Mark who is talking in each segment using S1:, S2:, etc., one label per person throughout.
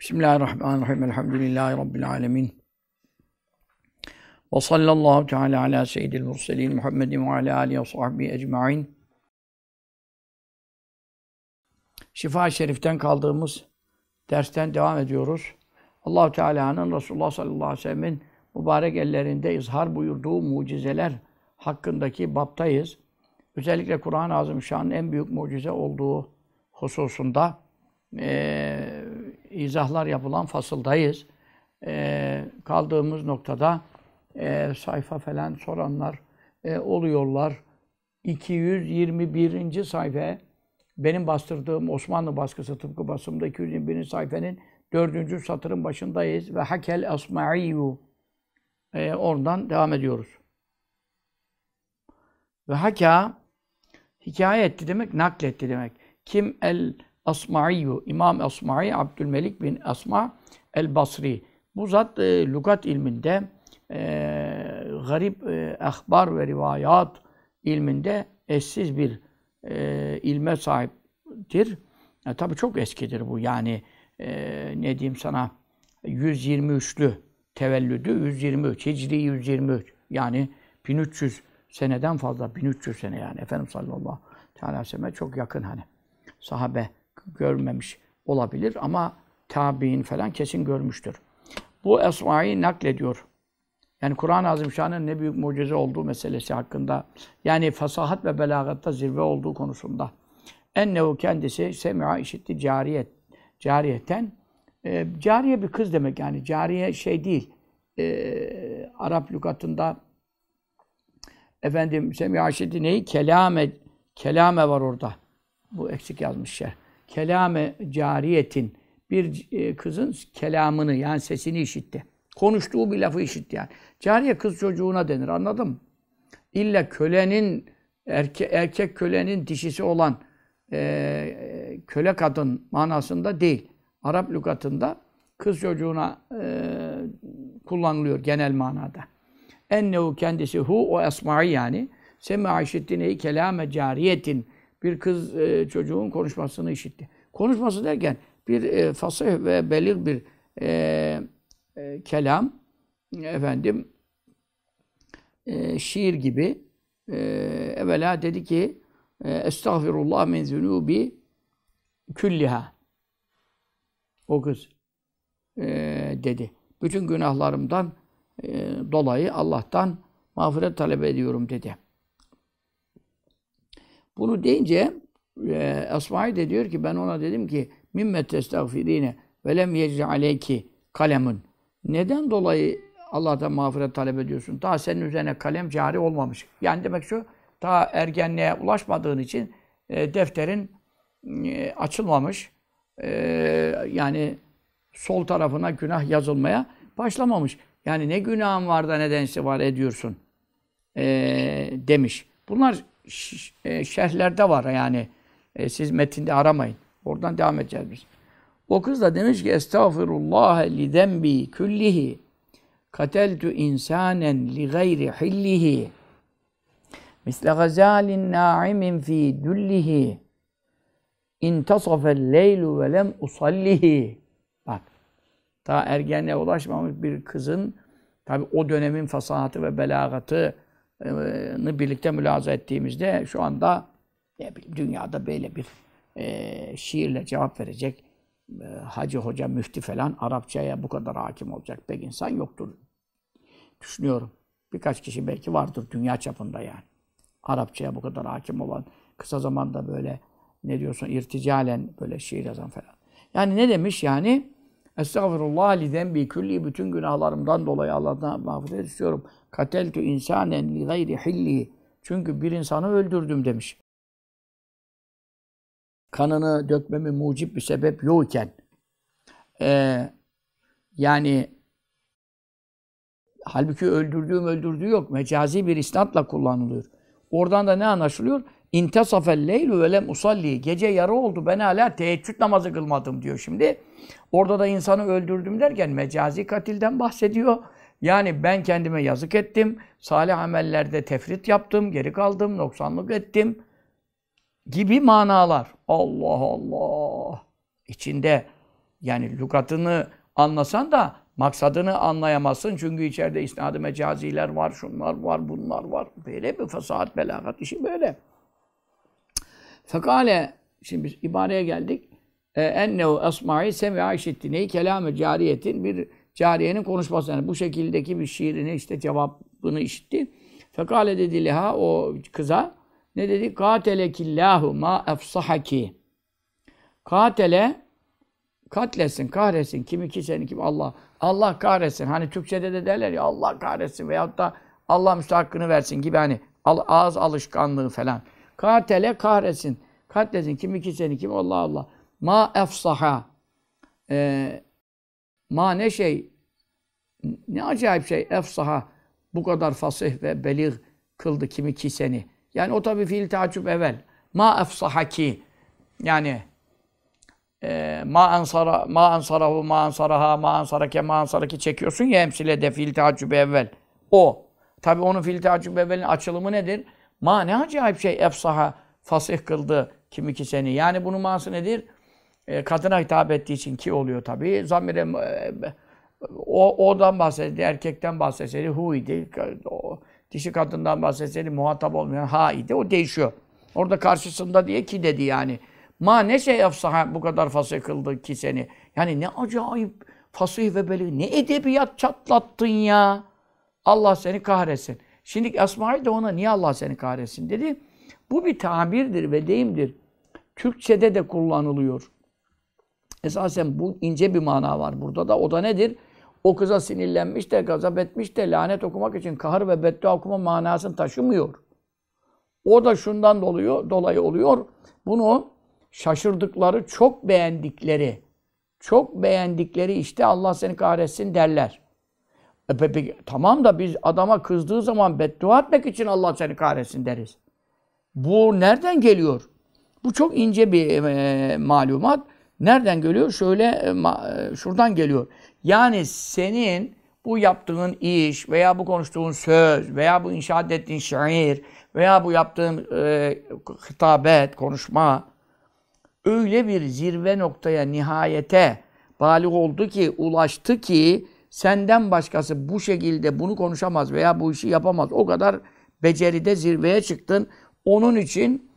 S1: Bismillahirrahmanirrahim. Elhamdülillahi Rabbil alemin. Ve sallallahu teala ala seyyidil murselin Muhammedin ve ala alihi ve sahbihi ecma'in. Şifa-i Şerif'ten kaldığımız dersten devam ediyoruz. Allahu Teala'nın Resulullah sallallahu aleyhi ve sellem'in mübarek ellerinde izhar buyurduğu mucizeler hakkındaki baptayız. Özellikle Kur'an-ı Azimüşşan'ın en büyük mucize olduğu hususunda e, izahlar yapılan fasıldayız. E, kaldığımız noktada e, sayfa falan soranlar e, oluyorlar. 221. sayfa benim bastırdığım Osmanlı baskısı tıpkı basımda 221. sayfanın dördüncü satırın başındayız. Ve hakel asma'iyyu e, oradan devam ediyoruz. Ve haka hikaye etti demek, nakletti demek. Kim el Asma'iyyu, İmam Asma'i Abdülmelik bin Asma el-Basri. Bu zat e, lügat ilminde, e, garip e, ahbar ve rivayat ilminde eşsiz bir e, ilme sahiptir. E, Tabi çok eskidir bu. Yani e, ne diyeyim sana 123'lü tevellüdü 123, Hicri 123. Yani 1300 seneden fazla, 1300 sene yani. Efendimiz sallallahu aleyhi ve sellem çok yakın hani. Sahabe görmemiş olabilir ama tabi'in falan kesin görmüştür. Bu esma'yı naklediyor. Yani Kur'an-ı Azimşan'ın ne büyük mucize olduğu meselesi hakkında, yani fasahat ve belagatta zirve olduğu konusunda. Ennehu kendisi semi'a işitti cariyet, cariyeten. E, cariye bir kız demek yani. Cariye şey değil. E, Arap lügatında efendim semi'a işitti neyi? Kelame, kelame var orada. Bu eksik yazmış şey kelame cariyetin bir e, kızın kelamını yani sesini işitti. Konuştuğu bir lafı işitti yani. Cariye kız çocuğuna denir anladın mı? İlla kölenin erke, erkek kölenin dişisi olan e, köle kadın manasında değil. Arap lügatında kız çocuğuna e, kullanılıyor genel manada. Ennehu kendisi hu o esma'i yani sema işittineyi kelame cariyetin bir kız e, çocuğun konuşmasını işitti. Konuşması derken bir e, fasih ve belir bir e, e, kelam, efendim e, şiir gibi e, evvela dedi ki e, Estağfirullah min zunubi külliha o kız e, dedi. Bütün günahlarımdan e, dolayı Allah'tan mağfiret talep ediyorum dedi. Bunu deyince e, Esma'i de diyor ki ben ona dedim ki mimmet testağfirine ve lem yecri aleyki kalemun. Neden dolayı Allah'tan mağfiret talep ediyorsun? Daha senin üzerine kalem cari olmamış. Yani demek şu, daha ergenliğe ulaşmadığın için e, defterin e, açılmamış. E, yani sol tarafına günah yazılmaya başlamamış. Yani ne günahın var da nedense var ediyorsun e, demiş. Bunlar şerhlerde var yani. E, siz metinde aramayın. Oradan devam edeceğiz biz. O kız da demiş ki Estağfirullah li zembi küllihi kateltu insanen li gayri hillihi misle gazalin na'imin fi düllihi intasafel leylu ve lem usallihi bak daha ergenliğe ulaşmamış bir kızın tabi o dönemin fasahatı ve belagatı birlikte mülaza ettiğimizde şu anda ne dünyada böyle bir e, şiirle cevap verecek e, hacı hoca müftü falan Arapçaya bu kadar hakim olacak pek insan yoktur. Düşünüyorum. Birkaç kişi belki vardır dünya çapında yani. Arapçaya bu kadar hakim olan, kısa zamanda böyle ne diyorsun irticalen böyle şiir yazan falan. Yani ne demiş yani? Estağfirullah li zembi külli bütün günahlarımdan dolayı Allah'tan mağfiret istiyorum. Kateltu insanen li gayri hilli. Çünkü bir insanı öldürdüm demiş. Kanını dökmemi mucip bir sebep yokken ee, yani halbuki öldürdüğüm öldürdüğü yok. Mecazi bir isnatla kullanılıyor. Oradan da ne anlaşılıyor? İntasafel leylü ve lem usalli. Gece yarı oldu ben hala teheccüd namazı kılmadım diyor şimdi. Orada da insanı öldürdüm derken mecazi katilden bahsediyor. Yani ben kendime yazık ettim. Salih amellerde tefrit yaptım, geri kaldım, noksanlık ettim gibi manalar. Allah Allah. İçinde Yani lügatını anlasan da maksadını anlayamazsın. Çünkü içeride isnad-ı mecaziler var, şunlar var, bunlar var. Böyle bir fasahat, belagat işi böyle. Fekale, şimdi biz ibareye geldik. E, ennehu esma'i semi'a işitti. Neyi? Kelam-ı cariyetin bir cariyenin konuşması. Yani bu şekildeki bir şiirini işte cevabını işitti. Fekale dedi liha o kıza ne dedi? Katelekillahu ma efsahaki. Katele katlesin, kahretsin. Kimi ki seni kim Allah. Allah kahretsin. Hani Türkçede de derler ya Allah kahretsin veyahut da Allah müstahakkını versin gibi hani ağız alışkanlığı falan. Katele kahretsin. Katlesin. Kimi ki seni kim Allah Allah. Ma efsaha. Ee, ma ne şey ne acayip şey efsaha bu kadar fasih ve belir kıldı kimi ki seni. Yani o tabi fiil tacip evvel. Ma efsahaki. Yani e, ma ansara ma ansarahu ma ansaraha ma ansarake ma ansaraki çekiyorsun ya emsilede fiil tacip evvel. O. Tabi onun fiil tacip evvelin açılımı nedir? Ma ne acayip şey efsaha fasih kıldı kimi ki seni. Yani bunun manası nedir? E, kadına hitap ettiği için ki oluyor tabi. Zamire e, o odan bahsedi, erkekten bahsetseydi hu idi. O, dişi kadından bahsetseydi muhatap olmayan ha idi. O değişiyor. Orada karşısında diye ki dedi yani. Ma ne şey efsaha bu kadar fasih kıldı ki seni. Yani ne acayip fasih ve beli. Ne edebiyat çatlattın ya. Allah seni kahretsin. Şimdi Esmail de ona niye Allah seni kahretsin dedi. Bu bir tabirdir ve deyimdir. Türkçede de kullanılıyor. Esasen bu ince bir mana var burada da. O da nedir? O kıza sinirlenmiş de, gazap etmiş de lanet okumak için kahır ve beddua okuma manasını taşımıyor. O da şundan dolayı, dolayı oluyor. Bunu şaşırdıkları, çok beğendikleri, çok beğendikleri işte Allah seni kahretsin derler. E, peki, tamam da biz adama kızdığı zaman beddua etmek için Allah seni kahretsin deriz. Bu nereden geliyor? Bu çok ince bir e, malumat. Nereden geliyor? Şöyle e, e, şuradan geliyor. Yani senin bu yaptığın iş veya bu konuştuğun söz veya bu inşaat ettiğin şiir veya bu yaptığın e, hitabet, konuşma öyle bir zirve noktaya, nihayete balik oldu ki, ulaştı ki senden başkası bu şekilde bunu konuşamaz veya bu işi yapamaz. O kadar beceride zirveye çıktın. Onun için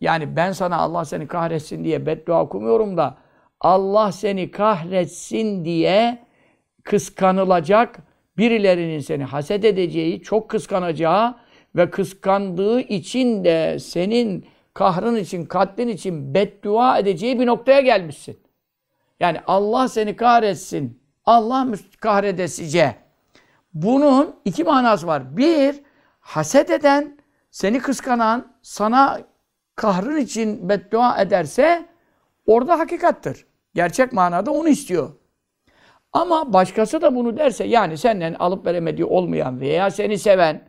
S1: yani ben sana Allah seni kahretsin diye beddua okumuyorum da Allah seni kahretsin diye kıskanılacak, birilerinin seni haset edeceği, çok kıskanacağı ve kıskandığı için de senin kahrın için, katlin için beddua edeceği bir noktaya gelmişsin. Yani Allah seni kahretsin. Allah kahredesice. Bunun iki manası var. Bir, haset eden, seni kıskanan, sana kahrın için beddua ederse orada hakikattır. Gerçek manada onu istiyor. Ama başkası da bunu derse yani senden alıp veremediği olmayan veya seni seven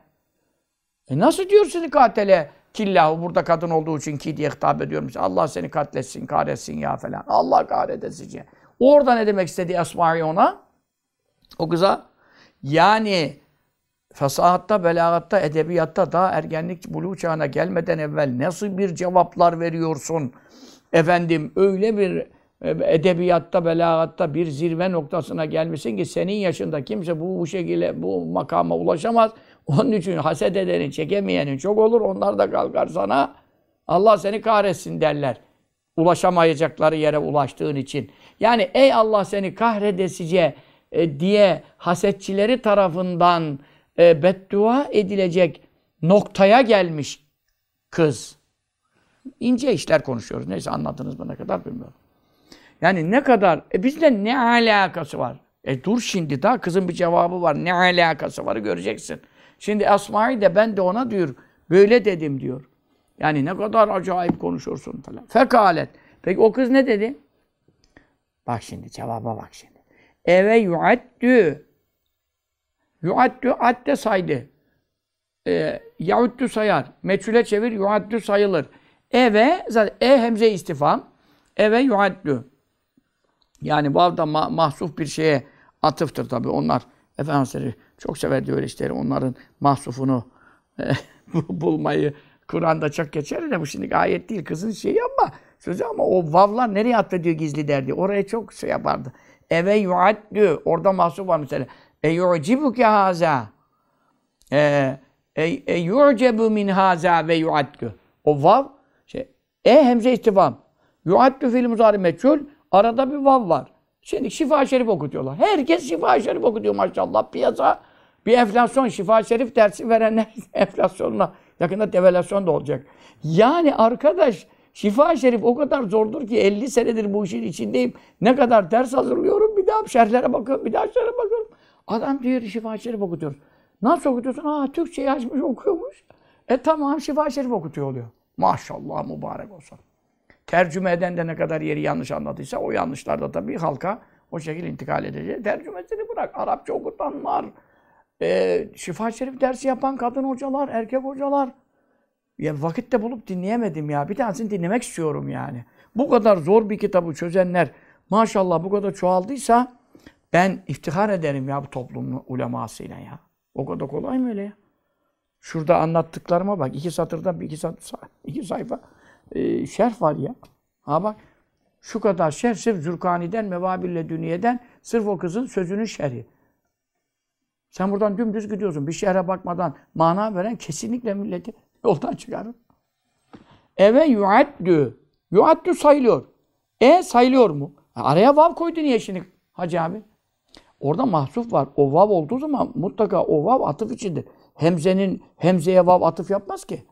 S1: e nasıl diyorsun katile killahu burada kadın olduğu için ki diye hitap ediyorum. Allah seni katletsin, kahretsin ya falan. Allah kahredesice. Orada ne demek istedi Esma'yı ona? O kıza yani fesahatta, belagatta, edebiyatta daha ergenlik buluğ çağına gelmeden evvel nasıl bir cevaplar veriyorsun? Efendim öyle bir e, edebiyatta, belagatta bir zirve noktasına gelmişsin ki senin yaşında kimse bu, bu şekilde bu makama ulaşamaz. Onun için haset edenin, çekemeyenin çok olur. Onlar da kalkar sana. Allah seni kahretsin derler. Ulaşamayacakları yere ulaştığın için. Yani ey Allah seni kahredesice e, diye hasetçileri tarafından e, beddua edilecek noktaya gelmiş kız. İnce işler konuşuyoruz. Neyse anladınız ne kadar bilmiyorum. Yani ne kadar, e bizde ne alakası var? E dur şimdi daha kızın bir cevabı var. Ne alakası var göreceksin. Şimdi Esma'yı de ben de ona diyor, böyle dedim diyor. Yani ne kadar acayip konuşursun falan. Fekalet. Peki o kız ne dedi? Bak şimdi cevaba bak şimdi. Eve yuaddü. Yuaddü adde saydı. E, yahuddü sayar. Meçhule çevir yuaddü sayılır. Eve zaten e hemze istifam. Eve yuaddü. Yani bu da ma mahsuf bir şeye atıftır tabi. Onlar Efendimiz çok severdi öyle işleri. Onların mahsufunu e, bulmayı Kur'an'da çok geçer de bu şimdi ayet değil kızın şeyi ama sözü ama o vavlar nereye atfediyor gizli derdi. Oraya çok şey yapardı. Eve yuaddü. Orada mahsur var mesela. E yu'cibuke haza. E, e, e yu'cebu min haza ve yuaddü. O vav şey, e hemze istifam. Yuaddü fiil muzari meçhul. Arada bir vav var. Şimdi şifa şerif okutuyorlar. Herkes şifa şerif okutuyor maşallah. Piyasa bir enflasyon, şifa şerif dersi verenler enflasyonla yakında devalüasyon da olacak. Yani arkadaş şifa şerif o kadar zordur ki 50 senedir bu işin içindeyim. Ne kadar ders hazırlıyorum bir daha şerhlere bakıyorum, bir daha şerhlere bakıyorum. Adam diyor şifa şerif okutuyor. Nasıl okutuyorsun? Aa Türkçe açmış okuyormuş. E tamam şifa şerif okutuyor oluyor. Maşallah mübarek olsun. Tercüme eden de ne kadar yeri yanlış anladıysa o yanlışlarda tabii halka o şekilde intikal edecek. Tercümesini bırak. Arapça okutanlar, e, şifa şerif dersi yapan kadın hocalar, erkek hocalar. Ya vakit de bulup dinleyemedim ya. Bir tanesini dinlemek istiyorum yani. Bu kadar zor bir kitabı çözenler maşallah bu kadar çoğaldıysa ben iftihar ederim ya bu toplumun ulemasıyla ya. O kadar kolay mı öyle ya? Şurada anlattıklarıma bak. iki satırdan bir iki, satır, iki sayfa e, şerh var ya. Ha bak. Şu kadar şerh sırf Zürkani'den, Mevabille Dünye'den sırf o kızın sözünün şerhi. Sen buradan dümdüz gidiyorsun. Bir şehre bakmadan mana veren kesinlikle milleti yoldan çıkarır. Eve yuaddü. Yuaddü sayılıyor. E sayılıyor mu? Araya vav koydu niye şimdi Hacı abi? Orada mahsuf var. O vav olduğu zaman mutlaka o vav atıf içindir. Hemzenin hemzeye vav atıf yapmaz ki.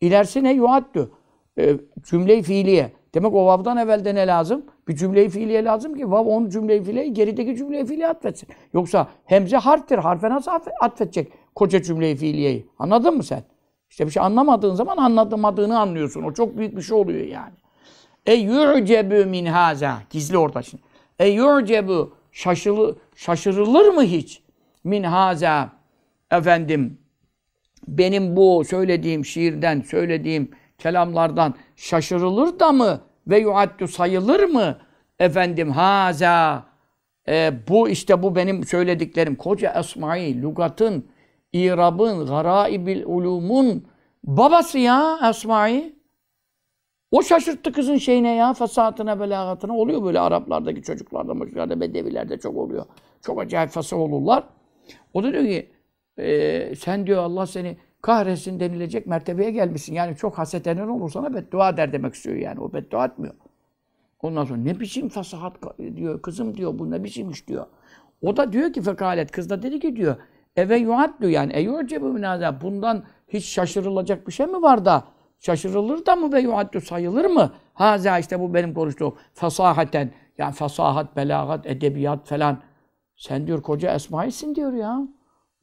S1: İlerisi ne? Yuaddü. E, cümle-i fiiliye. Demek o vav'dan evvelde ne lazım? Bir cümle-i fiiliye lazım ki vav onun cümle-i fiiliyeyi gerideki cümle-i fiiliye atfetsin. Yoksa hemze harftir. Harfe nasıl atfedecek koca cümle-i fiiliyeyi? Anladın mı sen? İşte bir şey anlamadığın zaman anlatamadığını anlıyorsun. O çok büyük bir şey oluyor yani. E yu'cebu min haza. Gizli orada şimdi. E yu'cebu şaşılı, şaşırılır mı hiç? Min haza efendim benim bu söylediğim şiirden, söylediğim kelamlardan şaşırılır da mı? Ve yuaddu sayılır mı? Efendim haza e, bu işte bu benim söylediklerim. Koca esmai, lugatın, irabın, garaibil ulumun babası ya esmai. O şaşırttı kızın şeyine ya, fasatına, belagatına. Oluyor böyle Araplardaki çocuklarda, çocuklarda, bedevilerde çok oluyor. Çok acayip fasah olurlar. O da diyor ki, e, sen diyor Allah seni kahretsin denilecek mertebeye gelmişsin. Yani çok haset eden olur sana beddua der demek istiyor yani. O beddua etmiyor. Ondan sonra ne biçim fasahat diyor, kızım diyor, bu ne biçim iş diyor. O da diyor ki fekalet, kız da dedi ki diyor, eve yuaddu yani eyurcebu minâzâ, bundan hiç şaşırılacak bir şey mi var da, şaşırılır da mı ve yuaddu sayılır mı? Haza işte bu benim konuştuğum fasahaten, yani fasahat, belagat, edebiyat falan. Sen diyor koca esmaisin diyor ya.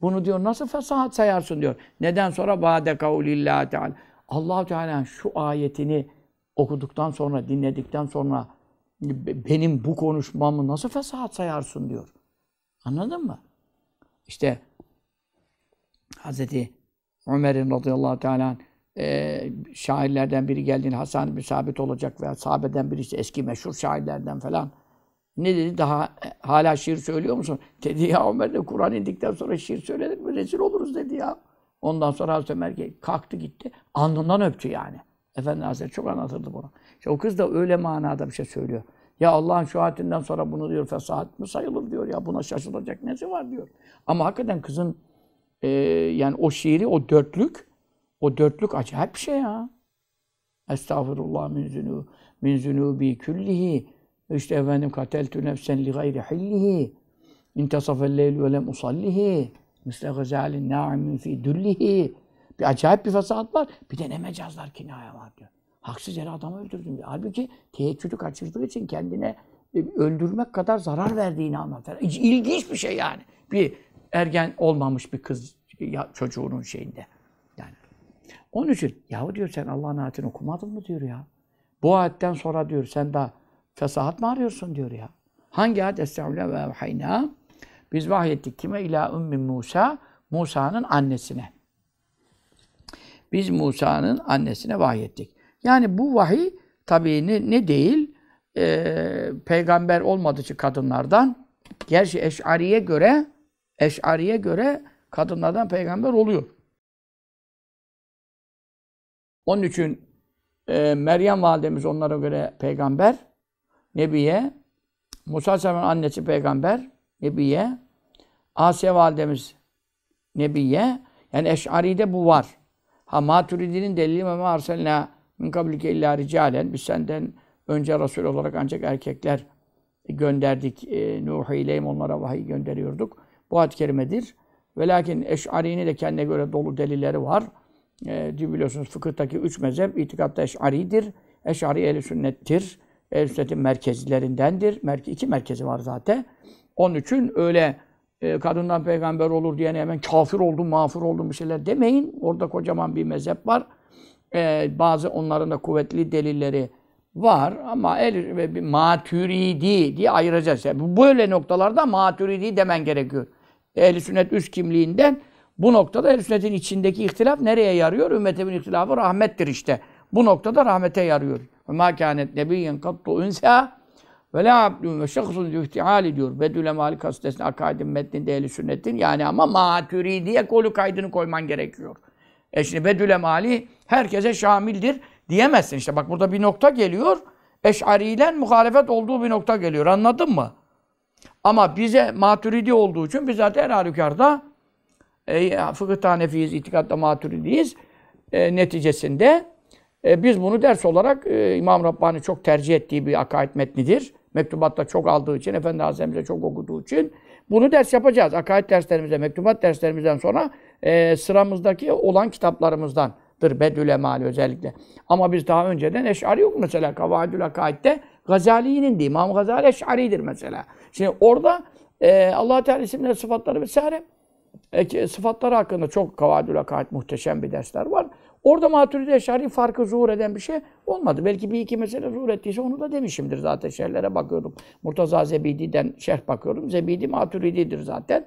S1: Bunu diyor nasıl fesahat sayarsın diyor. Neden sonra ba'de kavlillahi teala. Allah Teala şu ayetini okuduktan sonra, dinledikten sonra benim bu konuşmamı nasıl fesahat sayarsın diyor. Anladın mı? İşte Hazreti Ömer'in radıyallahu teala e, şairlerden biri geldiğinde Hasan bir sabit olacak veya sahabeden birisi eski meşhur şairlerden falan ne dedi? Daha e, hala şiir söylüyor musun? Dedi ya Ömer de Kur'an indikten sonra şiir söylenir mi? Rezil oluruz dedi ya. Ondan sonra Hazreti Ömer kalktı gitti. Alnından öptü yani. Efendi Hazretleri çok anlatırdı bunu. İşte o kız da öyle manada bir şey söylüyor. Ya Allah'ın şuhatinden sonra bunu diyor fesahat mı sayılır diyor ya buna şaşılacak nesi var diyor. Ama hakikaten kızın e, yani o şiiri, o dörtlük, o dörtlük acayip bir şey ya. Estağfurullah min zünû, min zünûbi küllihi işte efendim kateltü nefsen li gayri hillihi. İntasafel leyl ve lem usallihi. Misle gazalin na'imin fi düllihi. Bir acayip bir fasahat var. Bir de ne mecazlar kinaya var diyor. Haksız yere adamı öldürdüm diyor. Halbuki teheccüdü kaçırdığı için kendine e, öldürmek kadar zarar verdiğini anlatır. İlginç bir şey yani. Bir ergen olmamış bir kız çocuğunun şeyinde. Yani. Onun için yahu diyor sen Allah'ın ayetini okumadın mı diyor ya. Bu ayetten sonra diyor sen daha Fesahat mı arıyorsun diyor ya. Hangi ayet? Estağfirullah ve evhayna. Biz vahyettik kime? İlâ ümmi Musa. Musa'nın annesine. Biz Musa'nın annesine vahyettik. Yani bu vahiy tabii ne, ne değil? E, peygamber olmadığı için kadınlardan gerçi Eş'ariye göre Eş'ariye göre kadınlardan peygamber oluyor. Onun için e, Meryem validemiz onlara göre peygamber, Nebiye. Musa Aleyhisselam'ın annesi peygamber, Nebiye. Asiye validemiz Nebiye. Yani Eş'ari'de bu var. Ha Maturidi'nin delili ve arselna min kablike illa ricalen. Biz senden önce Resul olarak ancak erkekler gönderdik. E, Nuh ileyhim onlara vahiy gönderiyorduk. Bu ad-i kerimedir. Ve lakin Eş'ari'nin de kendine göre dolu delilleri var. E, biliyorsunuz fıkıhtaki üç mezhep itikatta Eş'ari'dir. Eş'ari ehl sünnettir. Ehl sünnetin merkezlerindendir. Merke, iki merkezi var zaten. Onun için öyle e, kadından peygamber olur diyene hemen kafir oldum, mağfur oldum bir şeyler demeyin. Orada kocaman bir mezhep var. E, bazı onların da kuvvetli delilleri var ama el ve maturidi diye ayıracağız. Yani böyle noktalarda maturidi demen gerekiyor. Ehl-i sünnet üst kimliğinden bu noktada ehl sünnetin içindeki ihtilaf nereye yarıyor? Ümmetimin ihtilafı rahmettir işte. Bu noktada rahmete yarıyor. Ve mâ kânet nebiyyen kattu ünsâ ve la abdun ve şahsun yüftihal diyor. Bedül Emali Kasitesi'nin akaidin metninde ehl sünnetin. Yani ama maturidiye kolu kaydını koyman gerekiyor. E şimdi Bedül Emali herkese şamildir diyemezsin. İşte bak burada bir nokta geliyor. Eş'ariyle muhalefet olduğu bir nokta geliyor. Anladın mı? Ama bize maturidi olduğu için biz zaten her halükarda e, fıkıh hanefiyiz, itikatta maturidiyiz. E, neticesinde e, biz bunu ders olarak e, İmam Rabbani çok tercih ettiği bir akaid metnidir. Mektubatta çok aldığı için, Efendi Hazretlerimize çok okuduğu için bunu ders yapacağız. Akaid derslerimizde, mektubat derslerimizden sonra e, sıramızdaki olan kitaplarımızdandır Bedül Emali özellikle. Ama biz daha önceden Eş'ari yok mesela. Kavaidül Akaid'de Gazali'nin değil. İmam Gazali Eş'ari'dir mesela. Şimdi orada e, allah Teala isimleri, sıfatları vesaire e, sıfatları hakkında çok Kavaidül Akaid muhteşem bir dersler var. Orada Maturidi Eşari farkı zuhur eden bir şey olmadı. Belki bir iki mesele zuhur ettiyse onu da demişimdir zaten. Şerhlere bakıyordum. Murtaza Zebidi'den şerh bakıyordum. Zebidi Maturidi'dir zaten.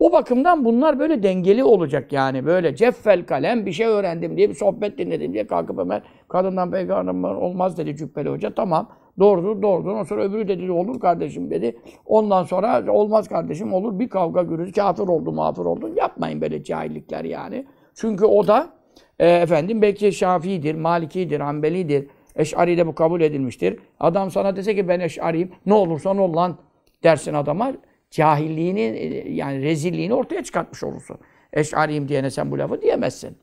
S1: O bakımdan bunlar böyle dengeli olacak yani. Böyle ceffel kalem bir şey öğrendim diye bir sohbet dinledim diye kalkıp hemen kadından peygamber olmaz dedi Cübbeli Hoca. Tamam doğrudur doğrudur. Ondan sonra öbürü dedi olur kardeşim dedi. Ondan sonra olmaz kardeşim olur bir kavga gürültü kafir oldu mağfur oldu. Yapmayın böyle cahillikler yani. Çünkü o da e, efendim belki Şafii'dir, Maliki'dir, Hanbeli'dir. Eş'ari'de bu kabul edilmiştir. Adam sana dese ki ben Eş'ariyim, ne olursan ol lan dersin adama. Cahilliğini, e, yani rezilliğini ortaya çıkartmış olursun. Eş'ariyim diyene sen bu lafı diyemezsin.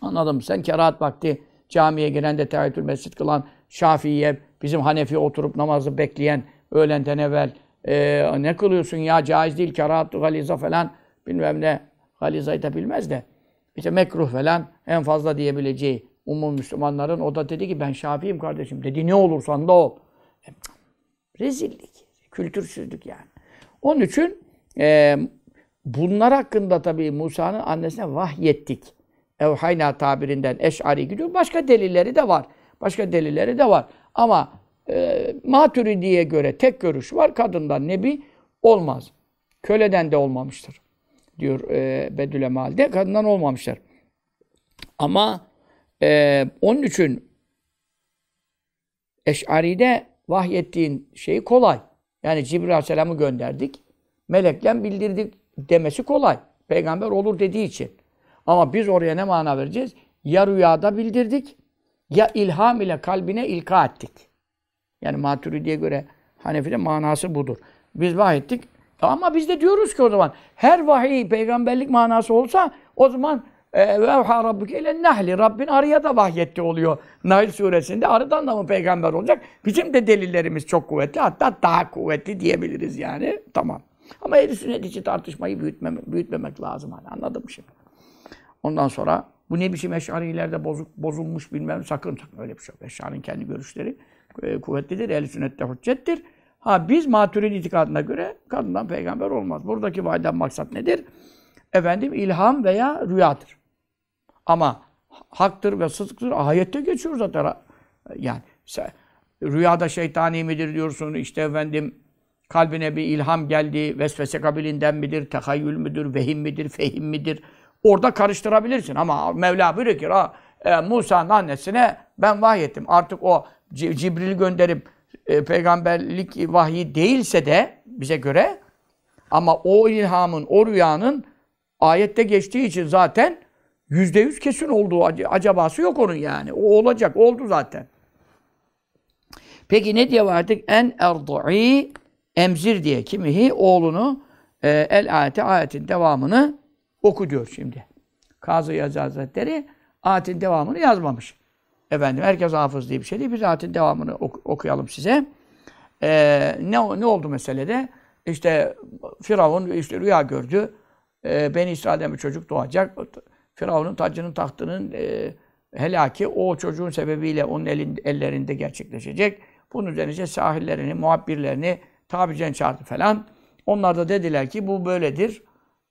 S1: Anladın mı? Sen kerahat vakti camiye giren de tehettül mescid kılan Şafii'ye, bizim Hanefi oturup namazı bekleyen öğlenden evvel e, ne kılıyorsun ya caiz değil, kerahat, galiza falan bilmem ne. Galizayı da bilmez de işte mekruh falan en fazla diyebileceği umum Müslümanların o da dedi ki ben Şafii'yim kardeşim. Dedi ne olursan da ol. E, rezillik, kültürsüzlük yani. Onun için e, bunlar hakkında tabii Musa'nın annesine vahyettik. Evhayna tabirinden eş'ari gidiyor. Başka delilleri de var. Başka delilleri de var. Ama e, Maturidi'ye göre tek görüş var. Kadından nebi olmaz. Köleden de olmamıştır diyor e, Bedül Emal'de. Kadından olmamışlar. Ama e, onun için Eş'ari'de vahyettiğin şey kolay. Yani Cibril Aleyhisselam'ı gönderdik. Melekle bildirdik demesi kolay. Peygamber olur dediği için. Ama biz oraya ne mana vereceğiz? Ya rüyada bildirdik, ya ilham ile kalbine ilka ettik. Yani Maturidi'ye göre Hanefi'de manası budur. Biz vahyettik, ama biz de diyoruz ki o zaman her vahiy peygamberlik manası olsa o zaman e, ve evha rabbuke ile nehli. Rabbin arıya da vahyetti oluyor. Nail suresinde arıdan da mı peygamber olacak? Bizim de delillerimiz çok kuvvetli. Hatta daha kuvvetli diyebiliriz yani. Tamam. Ama ehl sünnet için tartışmayı büyütmemek, büyütmemek lazım. Hani anladım şimdi. Ondan sonra bu ne biçim eşarilerde bozuk, bozulmuş bilmem sakın sakın öyle bir şey yok. Eşarinin kendi görüşleri e, kuvvetlidir. Ehl-i sünnette hüccettir. Ha biz maturid itikadına göre kadından peygamber olmaz. Buradaki vaiden maksat nedir? Efendim ilham veya rüyadır. Ama haktır ve sıdktır. Ayette geçiyor zaten. Yani rüyada şeytani midir diyorsun. İşte efendim kalbine bir ilham geldi. Vesvese kabilinden midir? Tehayyül müdür? Vehim midir? Fehim midir? Orada karıştırabilirsin. Ama Mevla buyuruyor ki e, Musa'nın annesine ben vahyettim. Artık o Cibril gönderip e, peygamberlik vahyi değilse de bize göre ama o ilhamın, o rüyanın ayette geçtiği için zaten yüzde yüz kesin olduğu acabası yok onun yani. O olacak. Oldu zaten. Peki ne diye vardık? En erdu'i emzir diye kimihi oğlunu e, el ayeti ayetin devamını oku diyor şimdi. Kazı Yazı Hazretleri ayetin devamını yazmamış. Efendim herkes hafız diye bir şey değil. Biz ayetin devamını ok- okuyalım size. Ee, ne, ne oldu meselede? İşte Firavun işte rüya gördü. Ee, Beni İsrail'den bir çocuk doğacak. Firavun'un tacının tahtının e, helaki o çocuğun sebebiyle onun elin, ellerinde gerçekleşecek. Bunun üzerine sahillerini, muhabbirlerini tabicen çağırdı falan. Onlar da dediler ki bu böyledir.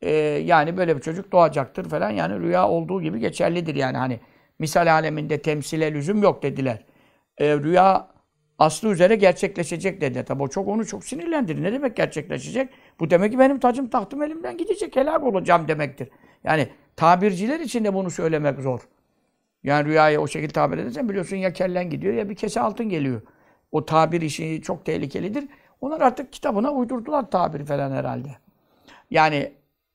S1: Ee, yani böyle bir çocuk doğacaktır falan. Yani rüya olduğu gibi geçerlidir yani hani misal aleminde temsile lüzum yok dediler. Ee, rüya aslı üzere gerçekleşecek dedi. Tabi o çok onu çok sinirlendirdi. Ne demek gerçekleşecek? Bu demek ki benim tacım tahtım elimden gidecek, helak olacağım demektir. Yani tabirciler için de bunu söylemek zor. Yani rüyayı o şekilde tabir edersen biliyorsun ya kellen gidiyor ya bir kese altın geliyor. O tabir işi çok tehlikelidir. Onlar artık kitabına uydurdular tabiri falan herhalde. Yani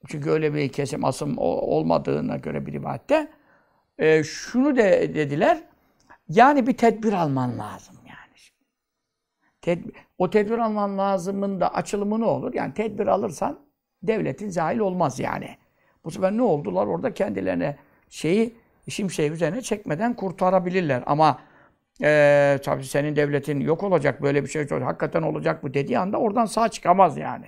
S1: çünkü öyle bir kesim asım olmadığına göre bir rivayette e, şunu de dediler. Yani bir tedbir alman lazım yani. Tedbir, o tedbir alman lazımın da açılımı ne olur? Yani tedbir alırsan devletin zahil olmaz yani. Bu sefer ne oldular? Orada kendilerine şeyi şimşeği üzerine çekmeden kurtarabilirler. Ama e, tabii senin devletin yok olacak böyle bir şey hakikaten olacak bu dediği anda oradan sağ çıkamaz yani.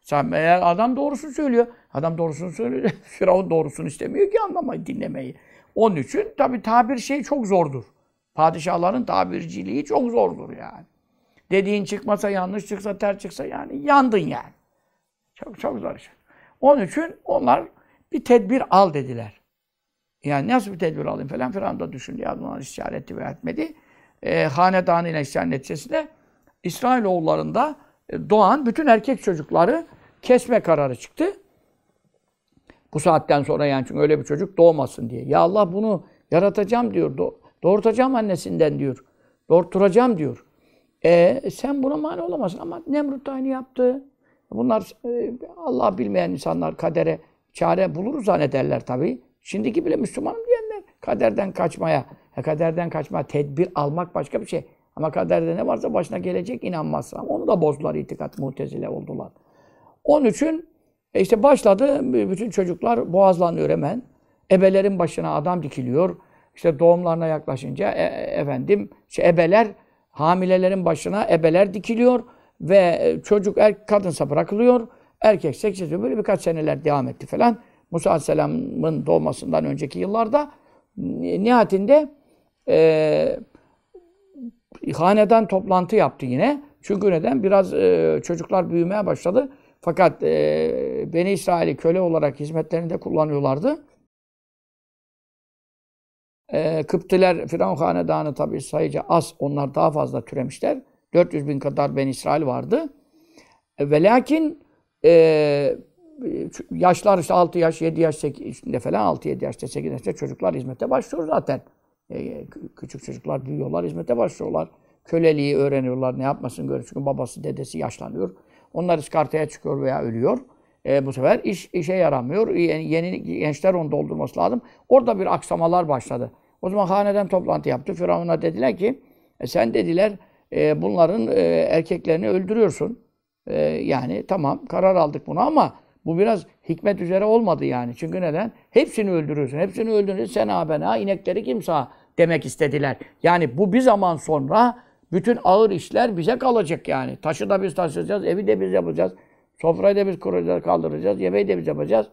S1: Sen, eğer adam doğrusunu söylüyor, adam doğrusunu söylüyor, Firavun doğrusunu istemiyor ki anlamayı, dinlemeyi. Onun için tabi tabir şey çok zordur. Padişahların tabirciliği çok zordur yani. Dediğin çıkmasa yanlış çıksa ter çıksa yani yandın yani. Çok çok zor iş. Onun için onlar bir tedbir al dediler. Yani nasıl bir tedbir alayım falan filan da düşündü. Ya bunlar istişare etti ve etmedi. E, hanedanı ile istişare neticesinde İsrailoğullarında e, doğan bütün erkek çocukları kesme kararı çıktı. Bu saatten sonra yani çünkü öyle bir çocuk doğmasın diye. Ya Allah bunu yaratacağım diyor. doğurtacağım annesinden diyor. Doğurtturacağım diyor. E, sen buna mani olamazsın. Ama Nemrut aynı yaptı. Bunlar e, Allah bilmeyen insanlar kadere çare buluruz zannederler tabii. Şimdiki bile Müslümanım diyenler kaderden kaçmaya, kaderden kaçmaya tedbir almak başka bir şey. Ama kaderde ne varsa başına gelecek inanmazsa. Onu da bozdular itikat mutezile oldular. Onun için e işte başladı bütün çocuklar boğazlanıyor hemen. Ebelerin başına adam dikiliyor. İşte doğumlarına yaklaşınca e, e efendim işte ebeler hamilelerin başına ebeler dikiliyor ve e, çocuk er, kadınsa bırakılıyor. Erkek seçiliyor. Böyle birkaç seneler devam etti falan. Musa Aleyhisselam'ın doğmasından önceki yıllarda nihayetinde e, hanedan toplantı yaptı yine. Çünkü neden? Biraz e, çocuklar büyümeye başladı. Fakat e, Beni İsrail'i köle olarak hizmetlerinde kullanıyorlardı. E, Kıptiler, Firavun Hanedanı tabi sayıca az. Onlar daha fazla türemişler. 400 bin kadar Beni İsrail vardı. E, ve lakin e, yaşlar işte 6 yaş, 7 yaş, 8 falan 6-7 yaşta, 8 yaşta çocuklar hizmete başlıyor zaten. E, küçük çocuklar büyüyorlar, hizmete başlıyorlar. Köleliği öğreniyorlar, ne yapmasın görüyor. Çünkü babası, dedesi yaşlanıyor. Onlar iskartaya çıkıyor veya ölüyor. E, bu sefer iş işe yaramıyor. Yeni, yeni gençler onu doldurması lazım. Orada bir aksamalar başladı. O zaman haneden toplantı yaptı. Firavun'a dediler ki, e, sen dediler e, bunların e, erkeklerini öldürüyorsun. E, yani tamam karar aldık bunu ama bu biraz hikmet üzere olmadı yani. Çünkü neden? Hepsini öldürüyorsun. Hepsini öldürüyorsun. Sen ha ben ha inekleri kim sağ demek istediler. Yani bu bir zaman sonra bütün ağır işler bize kalacak yani. Taşı da biz taşıyacağız, evi de biz yapacağız. Sofrayı da biz kuracağız, kaldıracağız, yemeği de biz yapacağız.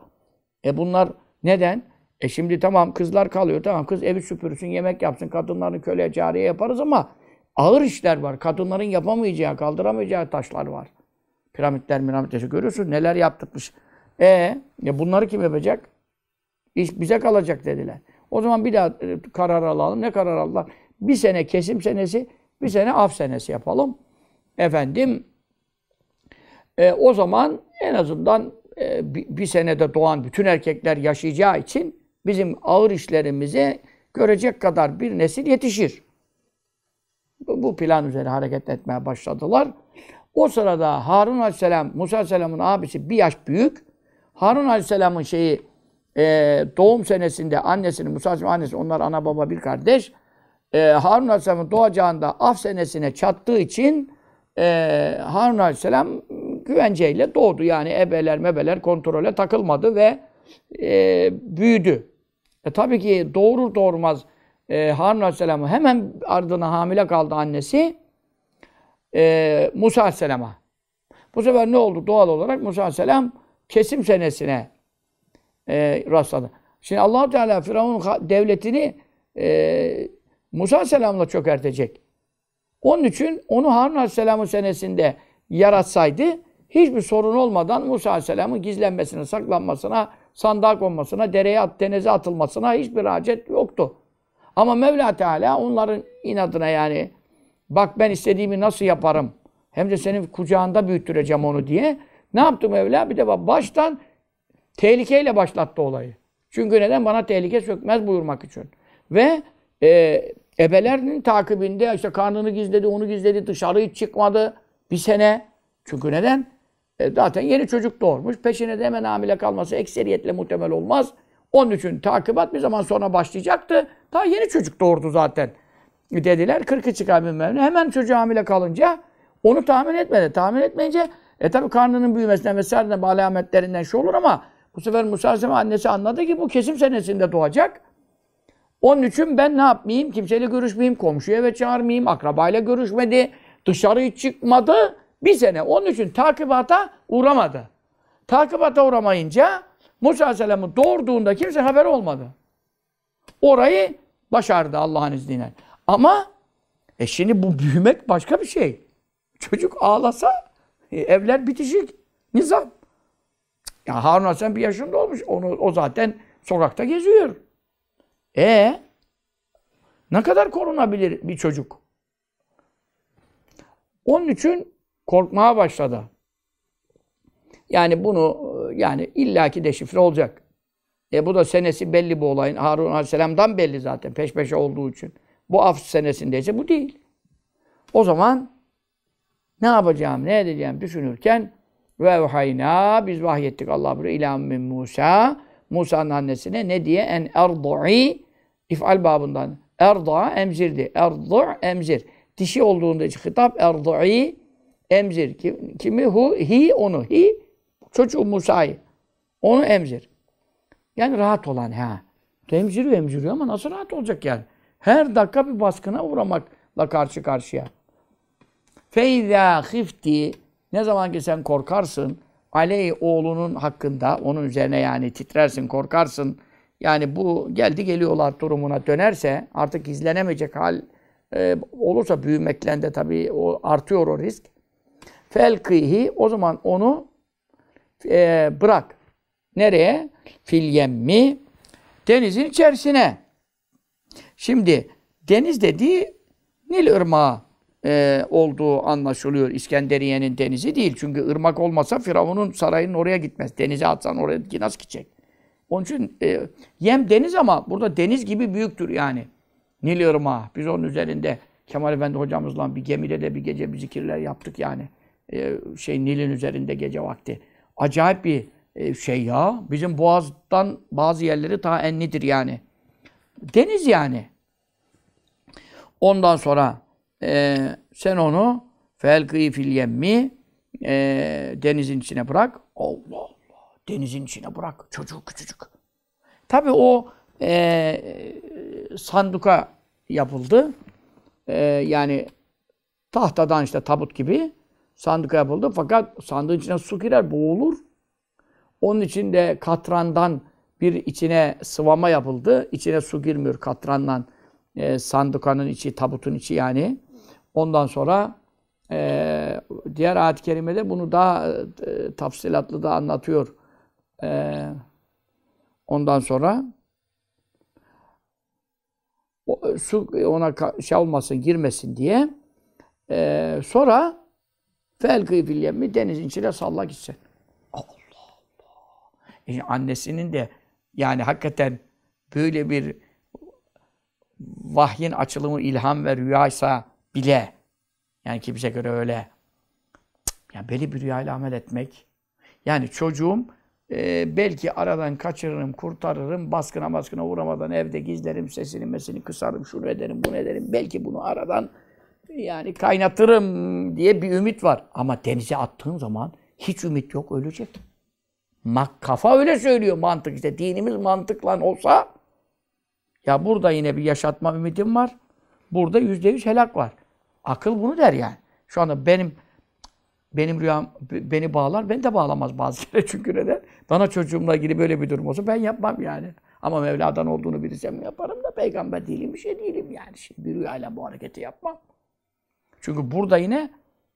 S1: E bunlar neden? E şimdi tamam kızlar kalıyor, tamam kız evi süpürsün, yemek yapsın, kadınlarını köle, cariye yaparız ama ağır işler var. Kadınların yapamayacağı, kaldıramayacağı taşlar var. Piramitler, miramitler görüyorsun neler yaptırmış. E, ya bunları kim yapacak? İş bize kalacak dediler. O zaman bir daha e, karar alalım. Ne karar aldılar? Bir sene kesim senesi, bir sene af senesi yapalım. Efendim, e, o zaman en azından e, bir, bir senede doğan bütün erkekler yaşayacağı için bizim ağır işlerimizi görecek kadar bir nesil yetişir. Bu, bu plan üzere hareket etmeye başladılar. O sırada Harun Aleyhisselam, Musa Aleyhisselam'ın abisi bir yaş büyük. Harun Aleyhisselam'ın şeyi e, doğum senesinde annesinin, Musa Aleyhisselam annesi, onlar ana baba bir kardeş. E, Harun Aleyhisselam'ın doğacağında af senesine çattığı için e, Harun Aleyhisselam güvenceyle doğdu. Yani ebeler mebeler kontrole takılmadı ve e, büyüdü. E, tabii ki doğurur doğurmaz e, Harun Aleyhisselam'ı hemen ardına hamile kaldı annesi e, Musa Aleyhisselam'a. Bu sefer ne oldu? Doğal olarak Musa Aleyhisselam kesim senesine e, rastladı. Şimdi allah Teala Firavun'un devletini e, Musa Aleyhisselam'la çökertecek. Onun için onu Harun Aleyhisselam'ın senesinde yaratsaydı hiçbir sorun olmadan Musa Aleyhisselam'ın gizlenmesine, saklanmasına, sandığa konmasına, dereye at, denize atılmasına hiçbir hacet yoktu. Ama Mevla Teala onların inadına yani bak ben istediğimi nasıl yaparım hem de senin kucağında büyüttüreceğim onu diye ne yaptı Mevla? Bir de baştan tehlikeyle başlattı olayı. Çünkü neden? Bana tehlike sökmez buyurmak için. Ve e, ebelerinin takibinde işte karnını gizledi, onu gizledi, dışarı hiç çıkmadı bir sene. Çünkü neden? E, zaten yeni çocuk doğurmuş. Peşine de hemen hamile kalması ekseriyetle muhtemel olmaz. Onun için takibat bir zaman sonra başlayacaktı. Daha yeni çocuk doğurdu zaten. Dediler 40'ı çıkar bilmem ne. Hemen çocuğu hamile kalınca onu tahmin etmedi. Tahmin etmeyince e tabi karnının büyümesinden vesaire alametlerinden şu olur ama bu sefer Musa Aleyhisselam annesi anladı ki bu kesim senesinde doğacak. Onun için ben ne yapmayayım? Kimseyle görüşmeyeyim, komşuya eve çağırmayayım, akrabayla görüşmedi, dışarı hiç çıkmadı. Bir sene. Onun için takibata uğramadı. Takibata uğramayınca Musa Aleyhisselam'ı doğurduğunda kimse haber olmadı. Orayı başardı Allah'ın izniyle. Ama e şimdi bu büyümek başka bir şey. Çocuk ağlasa e, evler bitişik. Nizam. Ya Harun Aleyhisselam bir yaşında olmuş. Onu, o zaten sokakta geziyor. E ne kadar korunabilir bir çocuk? Onun için korkmaya başladı. Yani bunu yani illaki deşifre olacak. E bu da senesi belli bu olayın. Harun Aleyhisselam'dan belli zaten peş peşe olduğu için. Bu af senesindeyse bu değil. O zaman ne yapacağım, ne edeceğim düşünürken ve hayna biz vahyettik Allah buyuruyor ila min Musa Musa'nın annesine ne diye en erdu'i ifal babından erda emzirdi. Erdu emzir. Dişi olduğunda hitap erdu'i emzir. Kimi hu hi onu hi çocuğu Musa'yı. Onu emzir. Yani rahat olan ha. Emziriyor emziriyor ama nasıl rahat olacak yani? Her dakika bir baskına uğramakla karşı karşıya. Feyza hifti ne zaman ki sen korkarsın aley oğlunun hakkında onun üzerine yani titrersin korkarsın yani bu geldi geliyorlar durumuna dönerse artık izlenemeyecek hal e, olursa büyümekle de tabii o artıyor o risk. Felkihi o zaman onu e, bırak. Nereye? Fil yemmi denizin içerisine. Şimdi deniz dediği Nil Irmağı e, olduğu anlaşılıyor. İskenderiye'nin denizi değil. Çünkü ırmak olmasa Firavun'un sarayının oraya gitmez. Denize atsan oraya nasıl gidecek? Onun için e, yem deniz ama burada deniz gibi büyüktür yani. Nil Irmağı. Biz onun üzerinde Kemal Efendi hocamızla bir gemide de bir gece bir zikirler yaptık yani. E, şey Nil'in üzerinde gece vakti. Acayip bir e, şey ya. Bizim boğazdan bazı yerleri daha enlidir yani. Deniz yani. Ondan sonra e, sen onu felkî fil yemmi e, denizin içine bırak. Allah Allah. Denizin içine bırak. Çocuk küçücük. Tabii o e, sanduka yapıldı. E, yani tahtadan işte tabut gibi sanduka yapıldı. Fakat sandığın içine su girer, boğulur. Onun için de katrandan bir içine sıvama yapıldı. İçine su girmiyor katrandan. E, sandukanın içi, tabutun içi yani. Ondan sonra e, diğer ayet-i kerimede bunu daha e, tafsilatlı da anlatıyor. E, ondan sonra o, su ona şey olmasın, girmesin diye e, sonra felkî fil yemmi denizin içine salla gitsin. Allah Allah. E, annesinin de yani hakikaten böyle bir vahyin açılımı, ilham ve rüyaysa bile yani kimse göre öyle yani böyle bir rüyayla amel etmek yani çocuğum e, belki aradan kaçırırım, kurtarırım, baskına baskına uğramadan evde gizlerim, sesini mesini kısarım, şunu ederim, bunu ederim. Belki bunu aradan yani kaynatırım diye bir ümit var. Ama denize attığın zaman hiç ümit yok, ölecek. Mak kafa öyle söylüyor mantık işte. Dinimiz mantıkla olsa ya burada yine bir yaşatma ümidim var. Burada yüzde yüz helak var. Akıl bunu der yani. Şu anda benim benim rüyam beni bağlar, beni de bağlamaz bazı kere çünkü neden? Bana çocuğumla ilgili böyle bir durum olsa ben yapmam yani. Ama Mevla'dan olduğunu bilirsem yaparım da peygamber değilim, bir şey değilim yani. Şimdi bir rüyayla bu hareketi yapmam. Çünkü burada yine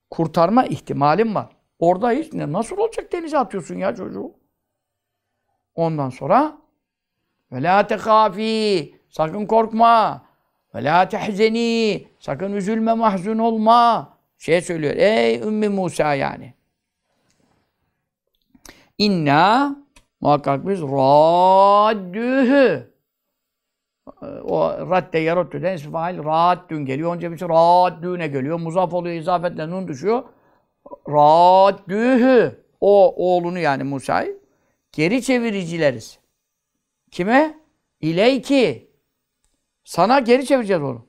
S1: kurtarma ihtimalim var. Orada hiç ne, nasıl olacak denize atıyorsun ya çocuğu? Ondan sonra ve la tehafi sakın korkma ve la tehzeni sakın üzülme mahzun olma şey söylüyor ey Ümmü Musa yani inna muhakkak biz raddühü o radde yarattı'den ismi fail raddün geliyor. Önce bir şey raddüne geliyor. Muzaf oluyor, izafetle nun düşüyor. Raddühü. O oğlunu yani Musa'yı geri çeviricileriz. Kime? İleyki. Sana geri çevireceğiz onu.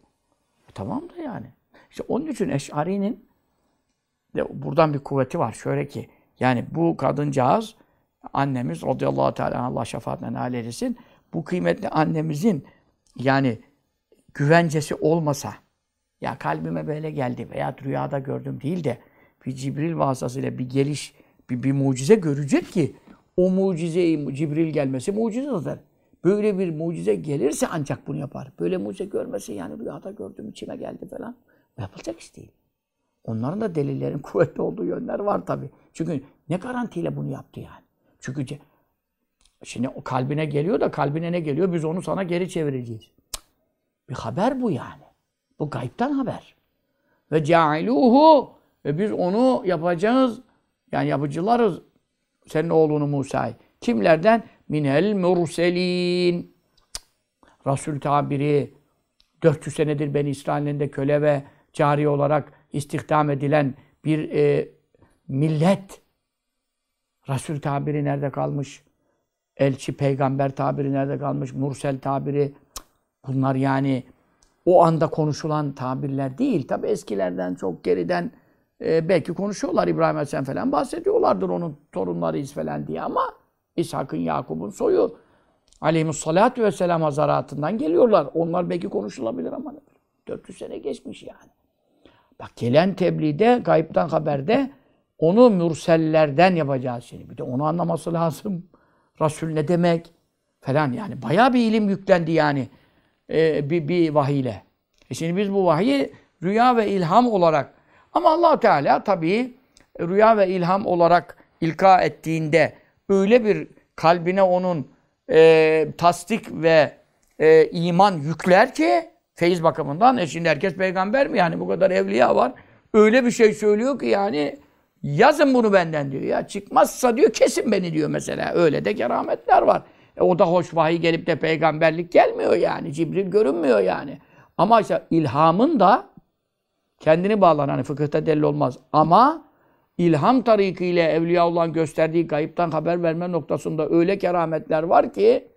S1: E, tamam da yani. İşte onun için Eş'ari'nin de buradan bir kuvveti var. Şöyle ki yani bu kadıncağız annemiz radıyallahu teala Allah şefaatine nail eylesin. Bu kıymetli annemizin yani güvencesi olmasa ya kalbime böyle geldi veya rüyada gördüm değil de bir Cibril vasıtasıyla bir geliş, bir, bir mucize görecek ki o mucizeyi Cibril gelmesi mucize zaten. Böyle bir mucize gelirse ancak bunu yapar. Böyle mucize görmesi yani rüyada gördüm içime geldi falan. Yapılacak iş değil. Onların da delillerin kuvvetli olduğu yönler var tabi. Çünkü ne garantiyle bunu yaptı yani. Çünkü şimdi o kalbine geliyor da kalbine ne geliyor? Biz onu sana geri çevireceğiz. Bir haber bu yani. Bu gayipten haber. Ve cailuhu ve biz onu yapacağız. Yani yapıcılarız. Senin oğlunu Musa'yı. Kimlerden? Minel murselin. Resul tabiri 400 senedir Beni İsrail'in köle ve cari olarak istihdam edilen bir e, millet. Resul tabiri nerede kalmış? Elçi, peygamber tabiri nerede kalmış? Mursel tabiri. Bunlar yani o anda konuşulan tabirler değil. Tabi eskilerden, çok geriden e, belki konuşuyorlar İbrahim Aleyhisselam falan bahsediyorlardır onun torunlarıyız falan diye ama İshak'ın, Yakup'un soyu aleyhissalatü vesselam hazaratından geliyorlar. Onlar belki konuşulabilir ama 400 sene geçmiş yani. Bak gelen tebliğde, gayipten haberde onu mürsellerden yapacağız şimdi. Bir de onu anlaması lazım. Resul ne demek? Falan yani. Bayağı bir ilim yüklendi yani. E, bir, bir vahiyle. E şimdi biz bu vahiyi rüya ve ilham olarak ama allah Teala tabii rüya ve ilham olarak ilka ettiğinde öyle bir kalbine onun e, tasdik ve e, iman yükler ki feyiz bakımından e şimdi herkes peygamber mi yani bu kadar evliya var öyle bir şey söylüyor ki yani yazın bunu benden diyor ya çıkmazsa diyor kesin beni diyor mesela öyle de kerametler var. E, o da hoş vahiy gelip de peygamberlik gelmiyor yani Cibril görünmüyor yani. Ama işte ilhamın da kendini bağlar. Hani fıkıhta delil olmaz. Ama ilham tarikiyle Evliyaullah'ın gösterdiği gayipten haber verme noktasında öyle kerametler var ki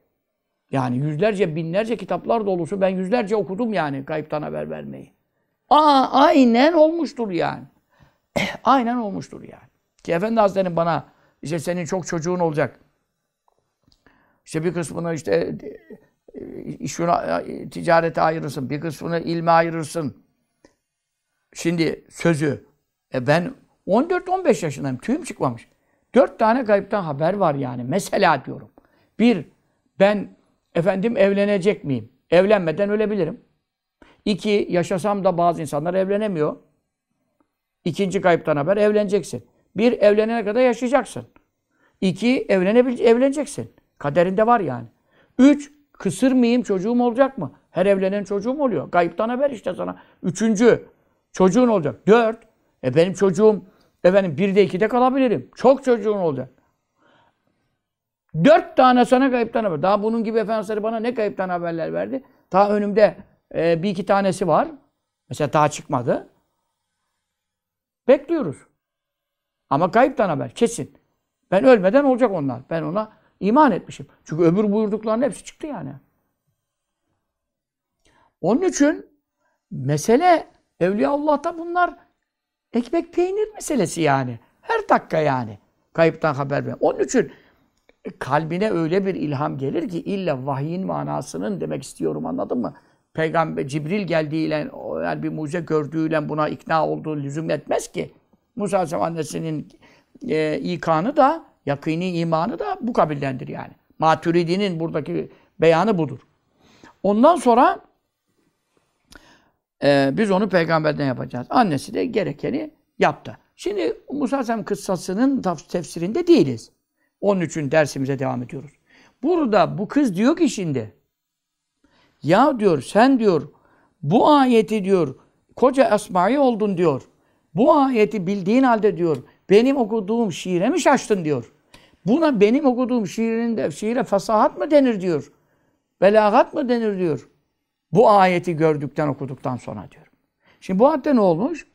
S1: yani yüzlerce, binlerce kitaplar dolusu. Ben yüzlerce okudum yani gayipten haber vermeyi. Aa, aynen olmuştur yani. aynen olmuştur yani. Ki Efendi Hazretleri bana işte senin çok çocuğun olacak. İşte bir kısmını işte şuna, ticarete ayırırsın, bir kısmını ilme ayırırsın. Şimdi sözü, e ben 14-15 yaşındayım, tüyüm çıkmamış. Dört tane kayıptan haber var yani. Mesela diyorum. Bir, ben efendim evlenecek miyim? Evlenmeden ölebilirim. İki, yaşasam da bazı insanlar evlenemiyor. İkinci kayıptan haber evleneceksin. Bir, evlenene kadar yaşayacaksın. İki, evlenebil evleneceksin. Kaderinde var yani. Üç, kısır mıyım, çocuğum olacak mı? Her evlenen çocuğum oluyor. Kayıptan haber işte sana. Üçüncü, çocuğun olacak. Dört, e benim çocuğum efendim birde ikide kalabilirim. Çok çocuğun olacak. Dört tane sana kayıptan haber. Daha bunun gibi Efendimiz bana ne kayıptan haberler verdi? Daha önümde e, bir iki tanesi var. Mesela daha çıkmadı. Bekliyoruz. Ama kayıptan haber kesin. Ben ölmeden olacak onlar. Ben ona iman etmişim. Çünkü öbür buyurduklarının hepsi çıktı yani. Onun için mesele Evliyaullah'ta bunlar ekmek peynir meselesi yani. Her dakika yani. Kayıptan haber ver. Onun için kalbine öyle bir ilham gelir ki illa vahyin manasının demek istiyorum anladın mı? Peygamber Cibril geldiğiyle yani bir mucize gördüğüyle buna ikna olduğu lüzum etmez ki. Musa Aleyhisselam annesinin e, ikanı da yakini imanı da bu kabildendir yani. Maturidi'nin buradaki beyanı budur. Ondan sonra e, biz onu peygamberden yapacağız. Annesi de gerekeni yaptı. Şimdi Musa Aleyhisselam kıssasının tefsirinde değiliz. Onun için dersimize devam ediyoruz. Burada bu kız diyor ki şimdi ya diyor sen diyor bu ayeti diyor koca esmai oldun diyor. Bu ayeti bildiğin halde diyor benim okuduğum şiire mi şaştın diyor. Buna benim okuduğum şiirinde şiire fasahat mı denir diyor. Belagat mı denir diyor. Bu ayeti gördükten okuduktan sonra diyor. Şimdi bu ayette ne olmuş?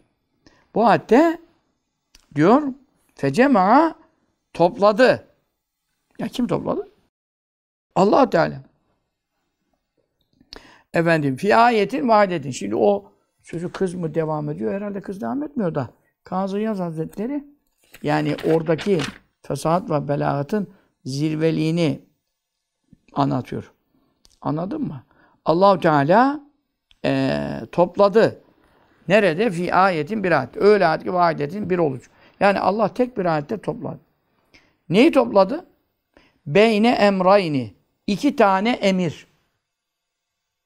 S1: Bu ayette diyor fecema topladı. Ya kim topladı? allah Teala. Efendim, fi ayetin vahidetin. Şimdi o sözü kız mı devam ediyor? Herhalde kız devam etmiyor da. Kazı Yaz Hazretleri yani oradaki fesahat ve belagatın zirveliğini anlatıyor. Anladın mı? Allahu Teala e, topladı. Nerede? Fi ayetin bir ayet. Öyle ayet ki vahidetin bir olucu. Yani Allah tek bir ayette topladı. Neyi topladı? Beyne emrayni. iki tane emir.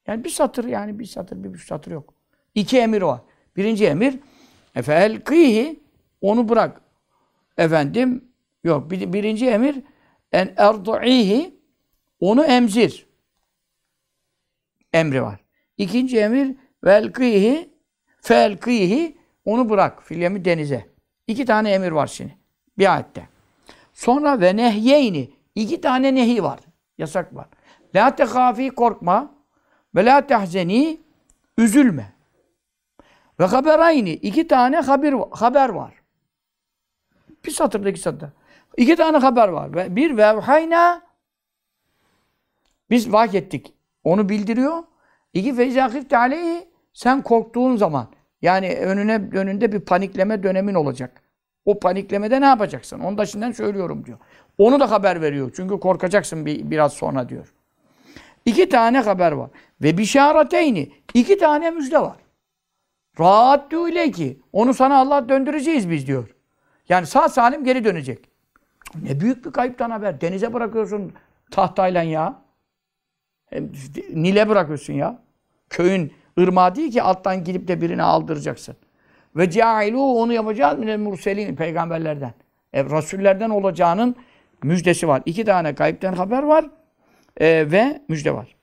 S1: Yani bir satır yani bir satır, bir buçuk satır yok. İki emir var. Birinci emir efel kıyhi onu bırak. Efendim yok. Bir, birinci emir en erdu'ihi onu emzir. Emri var. İkinci emir vel kıyhi fel kıyhi onu bırak. Filyemi denize. İki tane emir var şimdi. Bir ayette. Sonra ve nehyeyni İki tane nehi var. Yasak var. La tehafi korkma. Ve la tehzeni üzülme. Ve haberayni iki tane haber, haber var. Bir satırda iki satırda. İki tane haber var. Bir vevhayna biz vahyettik. Onu bildiriyor. İki feyzâhifte aleyhi sen korktuğun zaman yani önüne önünde bir panikleme dönemin olacak. O paniklemede ne yapacaksın? Onu da şimdiden söylüyorum diyor. Onu da haber veriyor. Çünkü korkacaksın bir, biraz sonra diyor. İki tane haber var. Ve bişareteyni. iki tane müjde var. Rahat öyle ki. Onu sana Allah döndüreceğiz biz diyor. Yani sağ salim geri dönecek. Ne büyük bir kayıptan haber. Denize bırakıyorsun tahtayla ya. Nil'e bırakıyorsun ya. Köyün ırmağı değil ki alttan gidip de birini aldıracaksın. Ve cailu onu yapacağız minel murselin peygamberlerden. E, rasullerden olacağının müjdesi var. İki tane kayıpten haber var e, ve müjde var.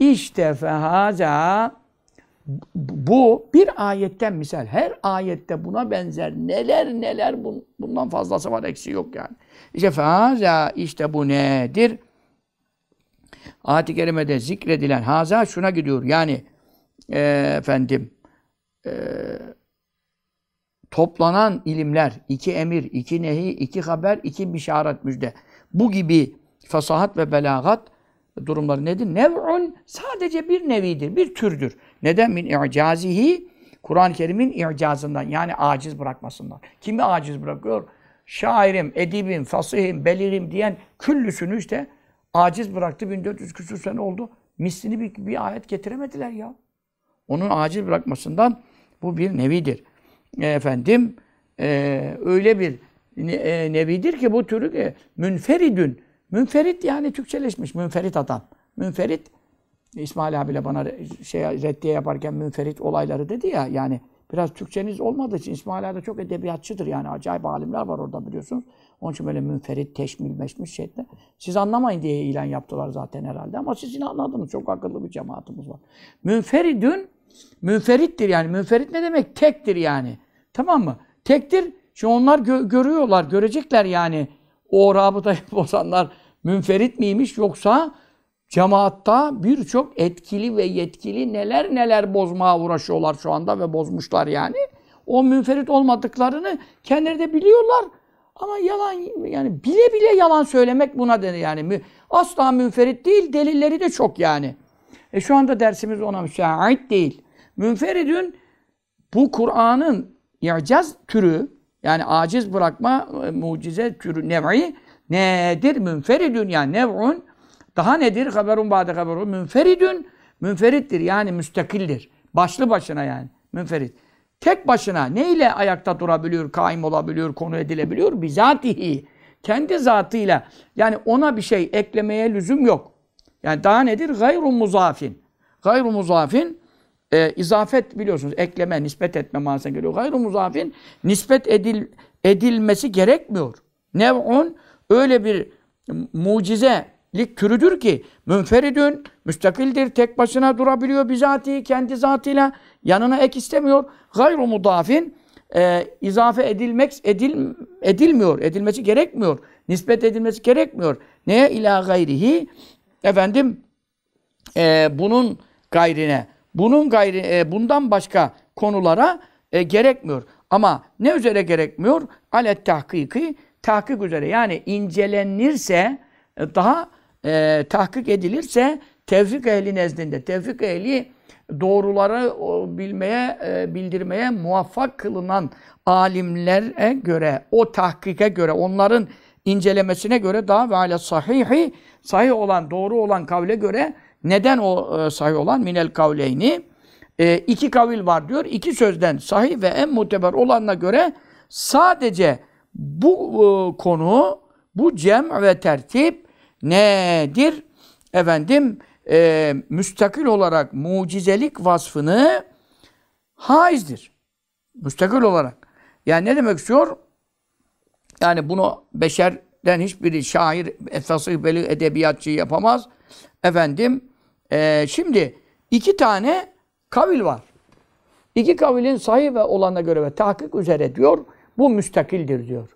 S1: İşte fehaza bu bir ayetten misal. Her ayette buna benzer neler neler bundan fazlası var eksi yok yani. İşte fehaza işte bu nedir? Ayet-i kerimede zikredilen haza şuna gidiyor. Yani e, efendim e, toplanan ilimler, iki emir, iki nehi, iki haber, iki bişaret müjde. Bu gibi fasahat ve belagat durumları nedir? Nev'un sadece bir nevidir, bir türdür. Neden? Min i'cazihi Kur'an-ı Kerim'in i'cazından yani aciz bırakmasından. Kimi aciz bırakıyor? Şairim, edibim, fasihim, belirim diyen küllüsünü işte aciz bıraktı. 1400 küsur sene oldu. Mislini bir, bir ayet getiremediler ya. Onun aciz bırakmasından bu bir nevidir efendim e, öyle bir e, nevidir ki bu türü e, münferidün. Münferit yani Türkçeleşmiş. Münferit adam. Münferit İsmail abiyle bana şey reddiye yaparken münferit olayları dedi ya yani biraz Türkçeniz olmadığı için İsmail abi çok edebiyatçıdır yani acayip alimler var orada biliyorsunuz. Onun için böyle münferit, teşmil, meşmiş şeklinde. Siz anlamayın diye ilan yaptılar zaten herhalde ama siz yine anladınız. Çok akıllı bir cemaatimiz var. Münferidün, münferittir yani. Münferit ne demek? Tektir yani. Tamam mı? Tektir. Şimdi onlar gö görüyorlar, görecekler yani. O rabıtayı bozanlar münferit miymiş yoksa cemaatta birçok etkili ve yetkili neler neler bozmaya uğraşıyorlar şu anda ve bozmuşlar yani. O münferit olmadıklarını kendileri de biliyorlar. Ama yalan yani bile bile yalan söylemek buna denir yani. Asla münferit değil, delilleri de çok yani. E şu anda dersimiz ona müsait değil. Münferidün bu Kur'an'ın i'caz türü yani aciz bırakma e, mucize türü nev'i nedir? Münferidün yani nev'un daha nedir? Haberun ba'de haberun münferidün münferittir yani müstakildir. Başlı başına yani münferit. Tek başına neyle ayakta durabiliyor, kaim olabiliyor, konu edilebiliyor? Bizatihi. Kendi zatıyla. Yani ona bir şey eklemeye lüzum yok. Yani daha nedir? Gayru muzafin. Gayru muzafin e, izafet biliyorsunuz ekleme, nispet etme manasına geliyor. Gayru muzafin nispet edil, edilmesi gerekmiyor. Nev'un öyle bir mucizelik türüdür ki münferidün, müstakildir, tek başına durabiliyor bizatihi, kendi zatıyla yanına ek istemiyor. Gayru mudafin e, izafe edilmek edil, edilmiyor, edilmesi gerekmiyor. Nispet edilmesi gerekmiyor. Neye? ila gayrihi efendim e, bunun gayrine bunun gayri e, bundan başka konulara e, gerekmiyor. Ama ne üzere gerekmiyor? Alet tahkiki tahkik üzere. Yani incelenirse e, daha e, tahkik edilirse tevfik ehli nezdinde tevfik ehli doğruları bilmeye, e, bildirmeye muvaffak kılınan alimlere göre, o tahkike göre, onların incelemesine göre daha ve ale sahihi, sahih olan, doğru olan kavle göre neden o e, sahih olan minel kavleyni? E, iki kavil var diyor. İki sözden sahih ve en muteber olanına göre sadece bu e, konu, bu cem ve tertip nedir? Efendim, e, müstakil olarak mucizelik vasfını haizdir. Müstakil olarak. Yani ne demek istiyor? Yani bunu beşerden hiçbiri şair, fasih, beli, edebiyatçı yapamaz. Efendim, e, şimdi iki tane kavil var. İki kavilin sahih ve olana göre ve tahkik üzere diyor, bu müstakildir diyor.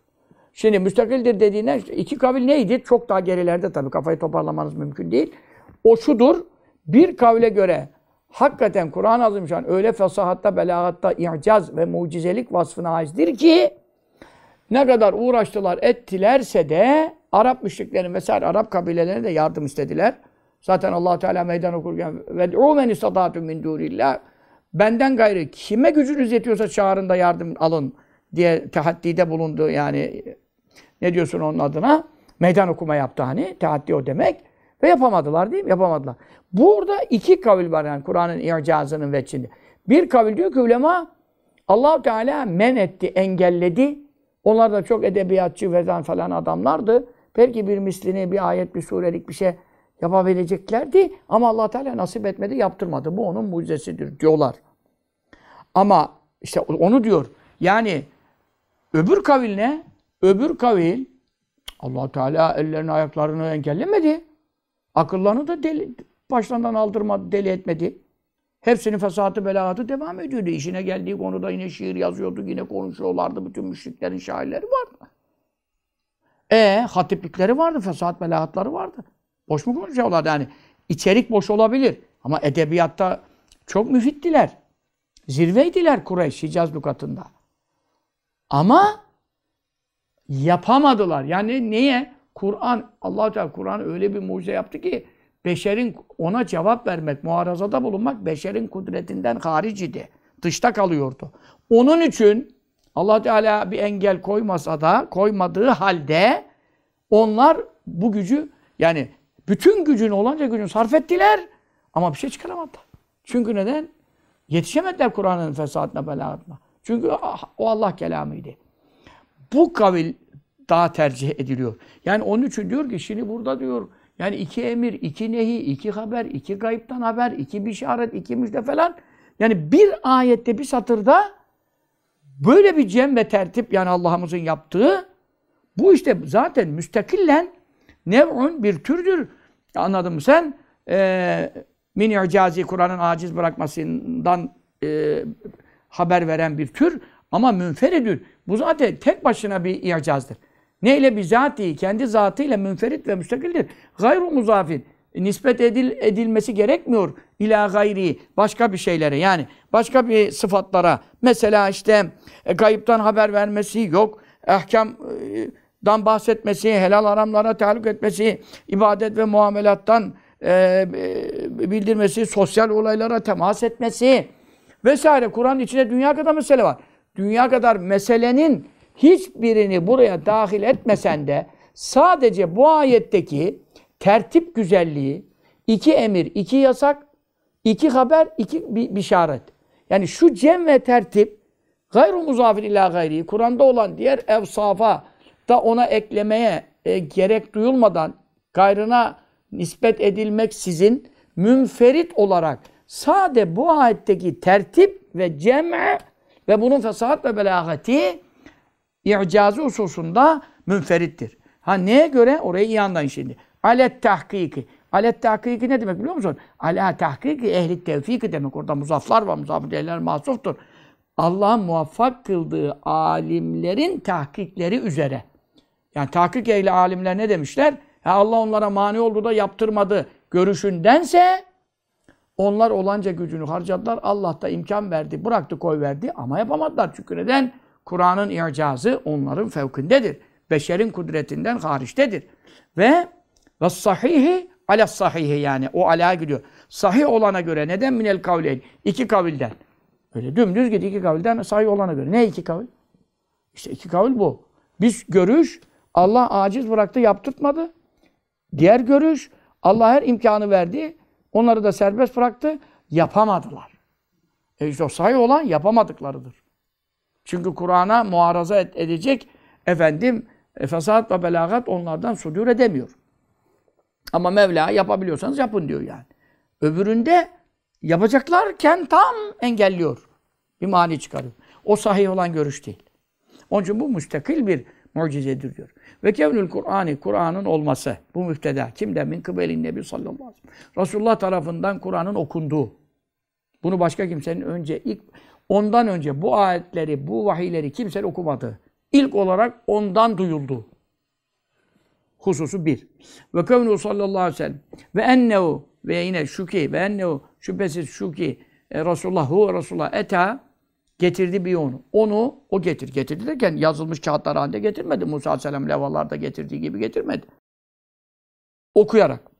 S1: Şimdi müstakildir dediğine işte iki kavil neydi? Çok daha gerilerde tabii kafayı toparlamanız mümkün değil. O şudur. Bir kavle göre hakikaten Kur'an-ı Azimşan öyle fesahatta, belagatta, i'caz ve mucizelik vasfına aizdir ki ne kadar uğraştılar, ettilerse de Arap müşriklerin vesaire Arap kabilelerine de yardım istediler. Zaten Allah Teala meydan okurken ve men istata'tum min benden gayrı kime gücünüz yetiyorsa çağırın da yardım alın diye tehaddide bulundu. Yani ne diyorsun onun adına? Meydan okuma yaptı hani. Tehaddi o demek. Ve yapamadılar değil mi? Yapamadılar. Burada iki kavil var yani Kur'an'ın i'cazının veçinde. Bir kavil diyor ki ulema allah Teala men etti, engelledi. Onlar da çok edebiyatçı vezan falan adamlardı. Belki bir mislini, bir ayet, bir surelik bir şey yapabileceklerdi. Ama allah Teala nasip etmedi, yaptırmadı. Bu onun mucizesidir diyorlar. Ama işte onu diyor. Yani öbür kavil ne? Öbür kavil allah Teala ellerini ayaklarını engellemedi. Akıllarını da deli, başlarından aldırmadı, deli etmedi. Hepsinin fesatı, belagatı devam ediyordu. İşine geldiği konuda yine şiir yazıyordu, yine konuşuyorlardı. Bütün müşriklerin şairleri vardı. E hatiplikleri vardı, fesat, belagatları vardı. Boş mu konuşuyorlardı yani? İçerik boş olabilir. Ama edebiyatta çok müfittiler. Zirveydiler Kureyş, Hicaz lukatında. Ama yapamadılar. Yani niye? Kur'an, allah Teala Kur'an öyle bir mucize yaptı ki beşerin ona cevap vermek, muharazada bulunmak beşerin kudretinden hariciydi. Dışta kalıyordu. Onun için allah Teala bir engel koymasa da, koymadığı halde onlar bu gücü yani bütün gücün olanca gücünü sarf ettiler ama bir şey çıkaramadılar. Çünkü neden? Yetişemediler Kur'an'ın fesadına, belagatına. Çünkü o Allah kelamıydı. Bu kavil daha tercih ediliyor. Yani onun için diyor ki şimdi burada diyor yani iki emir, iki nehi, iki haber, iki gayiptan haber, iki bişaret, iki müjde falan. Yani bir ayette bir satırda böyle bir cem ve tertip yani Allah'ımızın yaptığı bu işte zaten müstakillen nev'un bir türdür. Anladın mı sen? Ee, min icazi Kur'an'ın aciz bırakmasından e, haber veren bir tür ama münferidür. Bu zaten tek başına bir icazdır. Neyle bizatihi, kendi zatıyla münferit ve müstakildir. Gayru muzafin. Nispet edil, edilmesi gerekmiyor ila gayri başka bir şeylere yani başka bir sıfatlara mesela işte e, gayiptan haber vermesi yok ahkamdan bahsetmesi, helal haramlara taluk etmesi, ibadet ve muamelattan e, e, bildirmesi, sosyal olaylara temas etmesi vesaire. Kur'an'ın içinde dünya kadar mesele var. Dünya kadar meselenin hiçbirini buraya dahil etmesen de sadece bu ayetteki tertip güzelliği, iki emir, iki yasak, iki haber, iki bişaret. Yani şu cem ve tertip gayru muzafir ila gayri Kur'an'da olan diğer evsafa da ona eklemeye e, gerek duyulmadan gayrına nispet edilmek sizin münferit olarak sade bu ayetteki tertip ve cem'e ve bunun fesahat ve belagati i'cazı hususunda münferittir. Ha neye göre? Orayı iyi anlayın şimdi. Alet tahkiki. Alet tahkiki ne demek biliyor musun? Ala tahkiki ehli tevfiki demek. Orada muzaflar var. Muzafır değerler masuftur. Allah'ın muvaffak kıldığı alimlerin tahkikleri üzere. Yani tahkik ehli alimler ne demişler? Ya Allah onlara mani oldu da yaptırmadı görüşündense onlar olanca gücünü harcadılar. Allah da imkan verdi, bıraktı, koy verdi ama yapamadılar. Çünkü neden? Kur'an'ın icazı onların fevkindedir. Beşerin kudretinden hariçtedir. Ve ve sahihi ala sahihi yani o ala gidiyor. Sahih olana göre neden minel kavleyn? İki kavilden. Öyle dümdüz git iki kavilden sahih olana göre. Ne iki kavil? İşte iki kavil bu. Biz görüş Allah aciz bıraktı, yaptırtmadı. Diğer görüş Allah her imkanı verdi. Onları da serbest bıraktı. Yapamadılar. E işte o sahih olan yapamadıklarıdır. Çünkü Kur'an'a muaraza edecek efendim e, fesat ve belagat onlardan sudur edemiyor. Ama Mevla yapabiliyorsanız yapın diyor yani. Öbüründe yapacaklarken tam engelliyor. Bir mani çıkarıyor. O sahih olan görüş değil. Onun için bu müstakil bir mucizedir diyor. Ve kevnül Kur'an'ı, Kur'an'ın olması. Bu müfteda. Kimden? Min kıbelin nebi sallallahu aleyhi ve sellem. Resulullah tarafından Kur'an'ın okunduğu. Bunu başka kimsenin önce, ilk ondan önce bu ayetleri, bu vahiyleri kimse okumadı. İlk olarak ondan duyuldu. Hususu bir. Ve kevnu sallallahu aleyhi ve sellem. Ve ennehu ve yine şu ki ve ennehu şüphesiz şu ki e, Resulullah hu Resulullah eta getirdi bir onu. Onu o getir. Getirdi derken yazılmış kağıtlar halinde getirmedi. Musa aleyhisselam levalarda getirdiği gibi getirmedi. Okuyarak.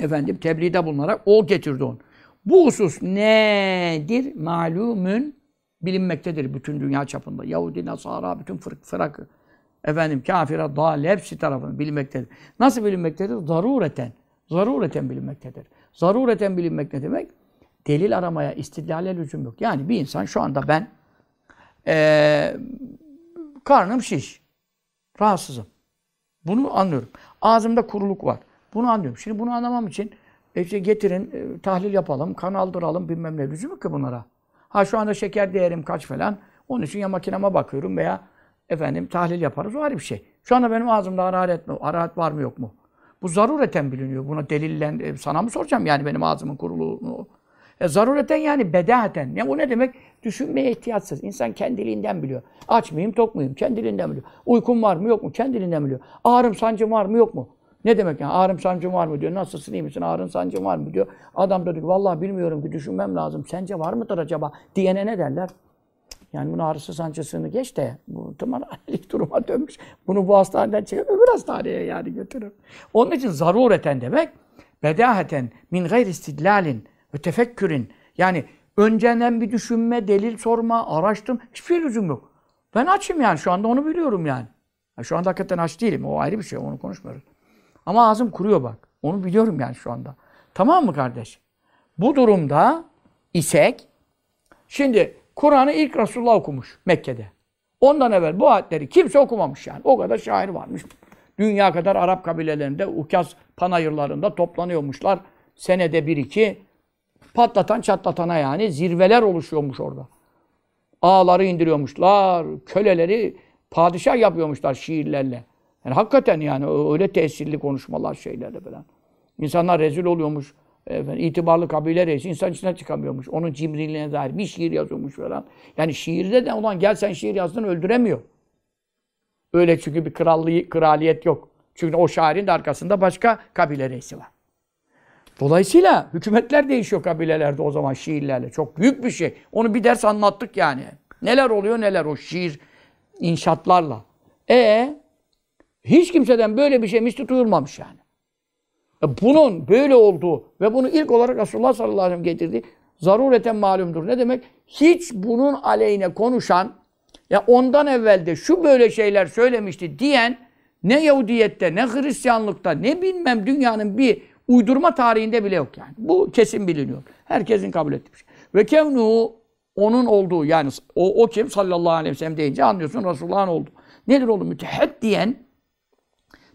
S1: Efendim tebliğde bulunarak o getirdi onu. Bu husus nedir? Malumün bilinmektedir bütün dünya çapında. Yahudi, Nasara, bütün fırk, fırakı. Efendim kafire, dâle hepsi tarafından bilinmektedir. Nasıl bilinmektedir? Zarureten. Zarureten bilinmektedir. Zarureten bilinmek ne demek? Delil aramaya, istidlale lüzum yok. Yani bir insan şu anda ben ee, karnım şiş. Rahatsızım. Bunu anlıyorum. Ağzımda kuruluk var. Bunu anlıyorum. Şimdi bunu anlamam için e işte getirin, e, tahlil yapalım, kan aldıralım bilmem ne lüzum yok ki bunlara. Ha şu anda şeker değerim kaç falan. Onun için ya makinama bakıyorum veya efendim tahlil yaparız. O ayrı bir şey. Şu anda benim ağzımda hararet mi? Hararet var mı yok mu? Bu zarureten biliniyor. Buna delillen e, sana mı soracağım yani benim ağzımın kuruluğunu? E, zarureten yani bedaten. Ne o ne demek? Düşünmeye ihtiyatsız. İnsan kendiliğinden biliyor. Aç mıyım, tok muyum? Kendiliğinden biliyor. Uykum var mı, yok mu? Kendiliğinden biliyor. Ağrım, sancım var mı, yok mu? Ne demek yani? Ağrım, sancım var mı diyor. Nasılsın, iyi misin? Ağrın, sancım var mı diyor. Adam da diyor vallahi bilmiyorum ki düşünmem lazım. Sence var mıdır acaba? Diyene ne derler? Yani bunun ağrısı sancısını geç de bu tımarhanelik duruma dönmüş. Bunu bu hastaneden çıkıp öbür hastaneye yani götürür. Onun için zarureten demek bedaheten min gayr istidlalin ve tefekkürün. Yani önceden bir düşünme, delil sorma, araştırma hiçbir şey lüzum yok. Ben açım yani şu anda onu biliyorum yani. Şu anda hakikaten aç değilim. O ayrı bir şey. Onu konuşmuyoruz. Ama ağzım kuruyor bak. Onu biliyorum yani şu anda. Tamam mı kardeş? Bu durumda isek şimdi Kur'an'ı ilk Resulullah okumuş Mekke'de. Ondan evvel bu ayetleri kimse okumamış yani. O kadar şair varmış. Dünya kadar Arap kabilelerinde, Ukaz panayırlarında toplanıyormuşlar. Senede bir iki patlatan çatlatana yani zirveler oluşuyormuş orada. Ağları indiriyormuşlar, köleleri padişah yapıyormuşlar şiirlerle. Yani hakikaten yani öyle tesirli konuşmalar şeylerle falan. İnsanlar rezil oluyormuş. Efendim, itibarlı kabile reisi insan içine çıkamıyormuş. Onun cimriliğine dair bir şiir yazıyormuş falan. Yani şiirde de olan gel sen şiir yazdın öldüremiyor. Öyle çünkü bir krallığı, kraliyet yok. Çünkü o şairin de arkasında başka kabile reisi var. Dolayısıyla hükümetler değişiyor kabilelerde o zaman şiirlerle. Çok büyük bir şey. Onu bir ders anlattık yani. Neler oluyor neler o şiir inşaatlarla. E hiç kimseden böyle bir şey misli duyulmamış yani. E, bunun böyle olduğu ve bunu ilk olarak Resulullah sallallahu aleyhi ve sellem getirdi. Zarureten malumdur. Ne demek? Hiç bunun aleyhine konuşan ya ondan evvelde şu böyle şeyler söylemişti diyen ne Yahudiyette, ne Hristiyanlıkta, ne bilmem dünyanın bir uydurma tarihinde bile yok yani. Bu kesin biliniyor. Herkesin kabul ettiği bir şey. Ve kevnuhu onun olduğu yani o, o kim sallallahu aleyhi ve sellem deyince anlıyorsun Resulullah'ın oldu. Nedir oğlum? Müteheddiyen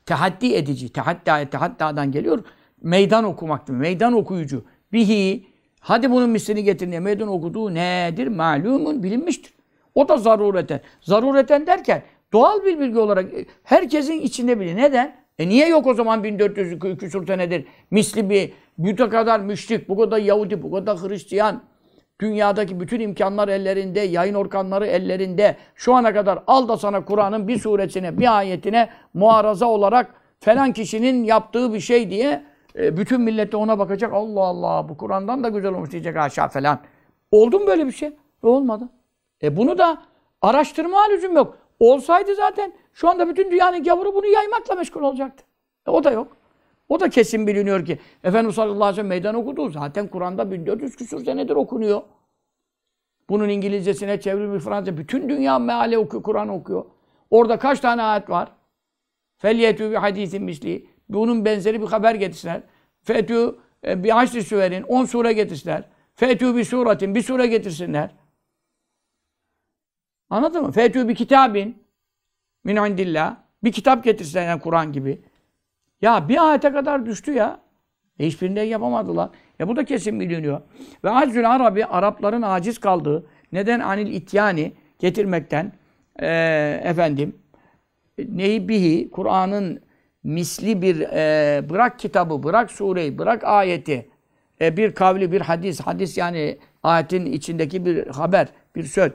S1: tehaddi edici. Tehaddi tehaddadan geliyor. Meydan okumak demek. Meydan okuyucu. Bihi hadi bunun mislini getirin diye meydan okuduğu nedir? Malumun bilinmiştir. O da zarureten. Zarureten derken doğal bir bilgi olarak e, herkesin içinde bilir. Neden? E niye yok o zaman 1400 küsur senedir misli bir bu kadar müşrik, bu kadar Yahudi, bu kadar Hristiyan, dünyadaki bütün imkanlar ellerinde, yayın organları ellerinde. Şu ana kadar al da sana Kur'an'ın bir suresine, bir ayetine muaraza olarak falan kişinin yaptığı bir şey diye e, bütün millet de ona bakacak. Allah Allah bu Kur'an'dan da güzel olmuş diyecek aşağı falan. Oldu mu böyle bir şey? E, olmadı. E bunu da araştırma lüzum yok. Olsaydı zaten şu anda bütün dünyanın gavuru bunu yaymakla meşgul olacaktı. E, o da yok. O da kesin biliniyor ki Efendimiz sallallahu aleyhi ve sellem meydan okudu. Zaten Kur'an'da 1400 küsur senedir okunuyor. Bunun İngilizcesine çevrilmiş Fransızca. Bütün dünya meale okuyor, Kur'an okuyor. Orada kaç tane ayet var? Felyetü bir hadisin misli. Bunun benzeri bir haber getirsinler. Fetü e, bir haşri süverin. On sure getirsinler. Fetü bir suretin. Bir sure getirsinler. Anladın mı? Fetü bir kitabin. Min indillah. Bir kitap getirsinler yani Kur'an gibi. Ya bir ayete kadar düştü ya. E hiçbirinde yapamadılar. Ya bu da kesin biliniyor. Ve aczül Arabi, Arapların aciz kaldığı, neden anil ityani getirmekten, e, efendim, neyi bihi, Kur'an'ın misli bir, e, bırak kitabı, bırak sureyi, bırak ayeti, e, bir kavli, bir hadis, hadis yani ayetin içindeki bir haber, bir söz.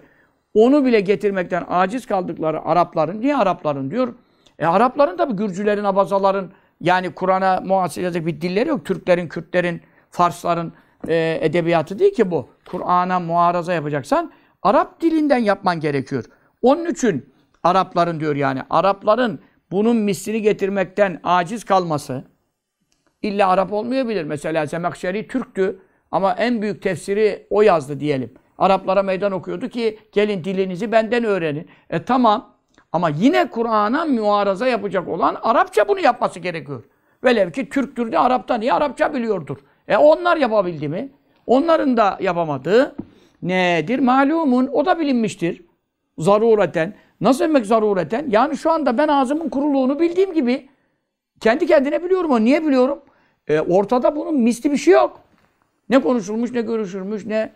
S1: Onu bile getirmekten aciz kaldıkları Arapların, niye Arapların diyor? E Arapların tabi Gürcülerin, Abazaların, yani Kur'an'a muhasır edecek bir dilleri yok. Türklerin, Kürtlerin, Farsların e, edebiyatı değil ki bu. Kur'an'a muaraza yapacaksan Arap dilinden yapman gerekiyor. Onun için Arapların diyor yani. Arapların bunun mislini getirmekten aciz kalması illa Arap olmayabilir. Mesela Zemekşeri Türktü ama en büyük tefsiri o yazdı diyelim. Araplara meydan okuyordu ki gelin dilinizi benden öğrenin. E tamam ama yine Kur'an'a muaraza yapacak olan Arapça bunu yapması gerekiyor. Velev ki Türktür de Arap'ta niye Arapça biliyordur. E onlar yapabildi mi? Onların da yapamadığı nedir? Malumun. O da bilinmiştir. Zarureten. Nasıl demek zarureten? Yani şu anda ben ağzımın kuruluğunu bildiğim gibi kendi kendine biliyorum o. Niye biliyorum? E, ortada bunun misli bir şey yok. Ne konuşulmuş, ne görüşülmüş, ne...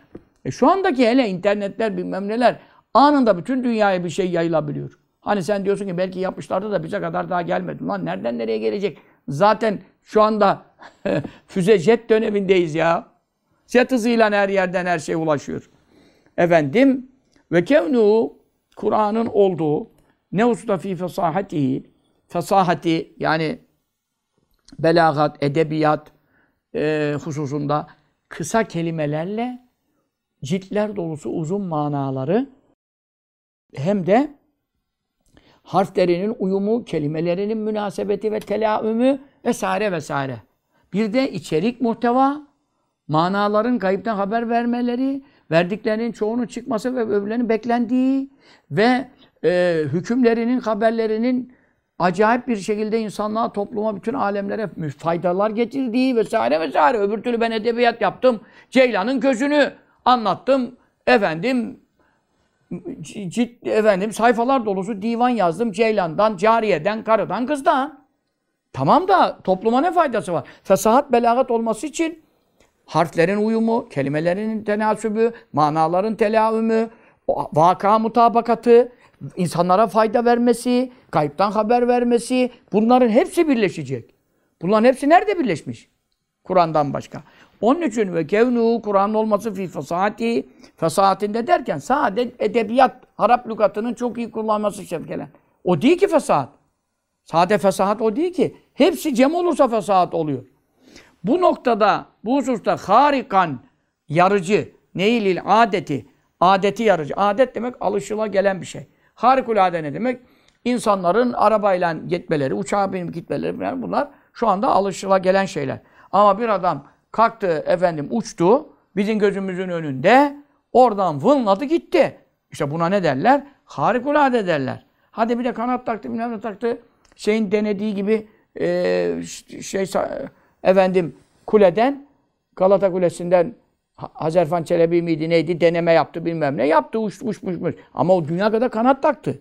S1: E, şu andaki hele internetler bilmem neler anında bütün dünyaya bir şey yayılabiliyor. Hani sen diyorsun ki belki yapmışlardı da bize kadar daha gelmedi. Lan nereden nereye gelecek? Zaten şu anda füze jet dönemindeyiz ya. Jet hızıyla her yerden her şey ulaşıyor. Efendim ve kevnu Kur'an'ın olduğu ne usta fi fesahatihi fesahati yani belagat, edebiyat e, hususunda kısa kelimelerle ciltler dolusu uzun manaları hem de harflerinin uyumu, kelimelerinin münasebeti ve telaümü vesaire vesaire. Bir de içerik muhteva, manaların kayıptan haber vermeleri, verdiklerinin çoğunun çıkması ve öbürlerinin beklendiği ve e, hükümlerinin, haberlerinin acayip bir şekilde insanlığa, topluma, bütün alemlere faydalar getirdiği vesaire vesaire. Öbür türlü ben edebiyat yaptım. Ceylan'ın gözünü anlattım. Efendim ciddi efendim sayfalar dolusu divan yazdım Ceylan'dan, cariyeden, karıdan, kızdan. Tamam da topluma ne faydası var? Fesahat, belagat olması için harflerin uyumu, kelimelerin tenasübü, manaların telaümü, vaka mutabakatı, insanlara fayda vermesi, kayıptan haber vermesi, bunların hepsi birleşecek. Bunların hepsi nerede birleşmiş? Kur'an'dan başka. Onun için ve kevnu Kur'an'ın olması fi fesahati fesahatinde derken sade edebiyat Arap lügatının çok iyi kullanması şevkelen. O değil ki fesahat. Sade fesahat o değil ki. Hepsi cem olursa fesahat oluyor. Bu noktada, bu hususta harikan, yarıcı, neylil adeti, adeti yarıcı. Adet demek alışıla gelen bir şey. Harikulade ne demek? İnsanların arabayla gitmeleri, uçağa binip gitmeleri bunlar şu anda alışıla gelen şeyler. Ama bir adam kalktı efendim uçtu bizim gözümüzün önünde oradan vınladı gitti. İşte buna ne derler? Harikulade derler. Hadi bir de kanat taktı bilmem ne taktı. Şeyin denediği gibi e, şey efendim kuleden Galata Kulesi'nden Hazerfan Çelebi miydi neydi deneme yaptı bilmem ne yaptı uç, uçmuş uçmuş. Ama o dünya kadar kanat taktı.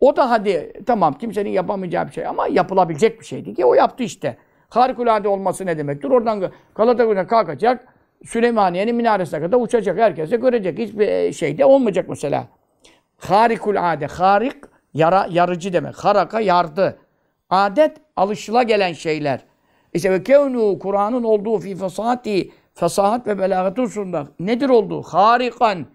S1: O da hadi tamam kimsenin yapamayacağı bir şey ama yapılabilecek bir şeydi ki o yaptı işte. Harikulade olması ne demektir? Oradan Galata Kulesi'ne kalkacak. Süleymaniye'nin minaresine kadar uçacak. Herkes görecek. Hiçbir e, şey de olmayacak mesela. Harikulade. Harik yara, yarıcı demek. Haraka yardı. Adet alışıla gelen şeyler. İşte ve kevnu Kur'an'ın olduğu fi fesahati fesahat ve belagat hususunda nedir olduğu? Harikan.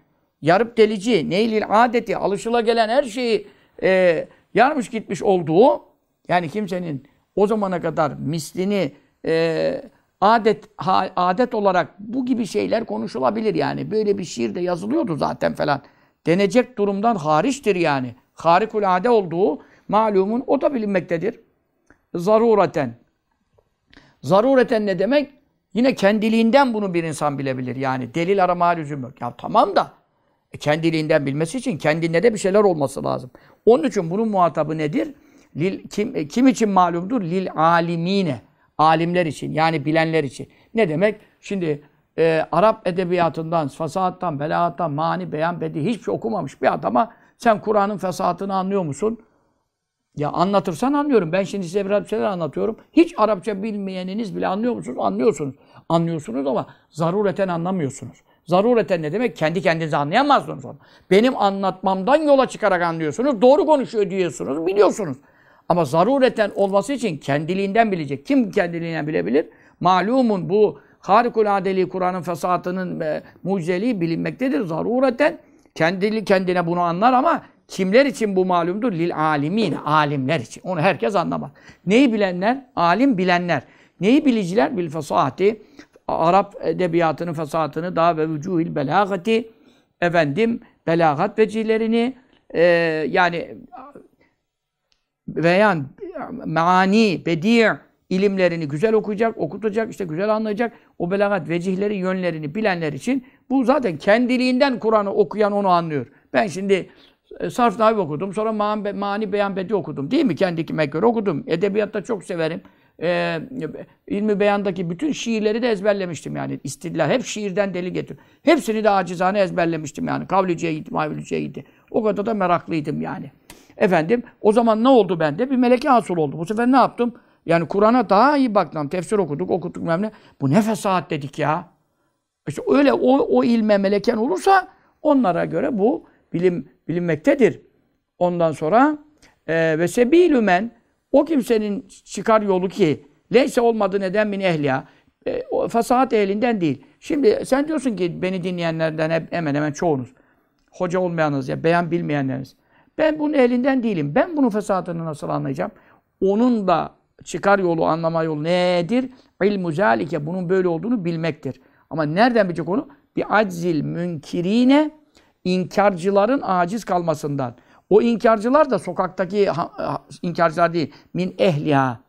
S1: Yarıp delici. Neylil adeti. Alışıla gelen her şeyi e, yarmış gitmiş olduğu yani kimsenin o zamana kadar mislini e, adet ha, adet olarak bu gibi şeyler konuşulabilir yani. Böyle bir şiir de yazılıyordu zaten falan. Denecek durumdan hariçtir yani. Harikulade olduğu malumun o da bilinmektedir. Zarureten. Zarureten ne demek? Yine kendiliğinden bunu bir insan bilebilir. Yani delil arama lüzum yok. Ya tamam da e, kendiliğinden bilmesi için kendinde de bir şeyler olması lazım. Onun için bunun muhatabı nedir? Lil, kim, e, kim için malumdur? Lil alimine. Alimler için yani bilenler için. Ne demek? Şimdi e, Arap edebiyatından, fasahattan, belagattan, mani, beyan, bedi hiçbir şey okumamış bir adama sen Kur'an'ın fesahatını anlıyor musun? Ya anlatırsan anlıyorum. Ben şimdi size biraz bir şeyler anlatıyorum. Hiç Arapça bilmeyeniniz bile anlıyor musunuz? Anlıyorsunuz. Anlıyorsunuz ama zarureten anlamıyorsunuz. Zarureten ne demek? Kendi kendinize anlayamazsınız onu. Benim anlatmamdan yola çıkarak anlıyorsunuz. Doğru konuşuyor diyorsunuz, biliyorsunuz. Ama zarureten olması için kendiliğinden bilecek. Kim kendiliğinden bilebilir? Malumun bu harikulade Kur'an'ın fesatının e, mucizeliği bilinmektedir. Zarureten kendili kendine bunu anlar ama kimler için bu malumdur? Lil alimin, alimler için. Onu herkes anlamaz. Neyi bilenler? Alim bilenler. Neyi biliciler? Bil fesahati. Arap edebiyatının fesatını daha ve vücuhil belagati efendim belagat vecihlerini e, yani veya meani, bedi' ilimlerini güzel okuyacak, okutacak, işte güzel anlayacak. O belagat vecihleri, yönlerini bilenler için bu zaten kendiliğinden Kur'an'ı okuyan onu anlıyor. Ben şimdi e, sarf navi okudum, sonra mani, mani beyan bedi okudum. Değil mi? Kendime göre okudum. Edebiyatta çok severim. Ee, ilmi beyandaki bütün şiirleri de ezberlemiştim yani. İstidlal. Hep şiirden deli getir. Hepsini de acizane ezberlemiştim yani. Kavliciye gitti, mavliciye gitti. O kadar da meraklıydım yani. Efendim o zaman ne oldu bende? Bir meleke hasıl oldu. Bu sefer ne yaptım? Yani Kur'an'a daha iyi baktım. Tefsir okuduk, okuduk ne. Bu ne fesahat dedik ya. İşte öyle o, o ilme meleken olursa onlara göre bu bilim bilinmektedir. Ondan sonra e, ve sebilümen o kimsenin çıkar yolu ki leyse olmadı neden min ehliya e, o fesahat ehlinden değil. Şimdi sen diyorsun ki beni dinleyenlerden hep hemen hemen çoğunuz hoca olmayanız ya beyan bilmeyenleriniz. Ben bunun elinden değilim. Ben bunun fesatını nasıl anlayacağım? Onun da çıkar yolu, anlama yolu nedir? İlmu zâlike. Bunun böyle olduğunu bilmektir. Ama nereden bilecek onu? Bir aczil münkirine inkarcıların aciz kalmasından. O inkarcılar da sokaktaki inkarcılar değil. Min ehliha.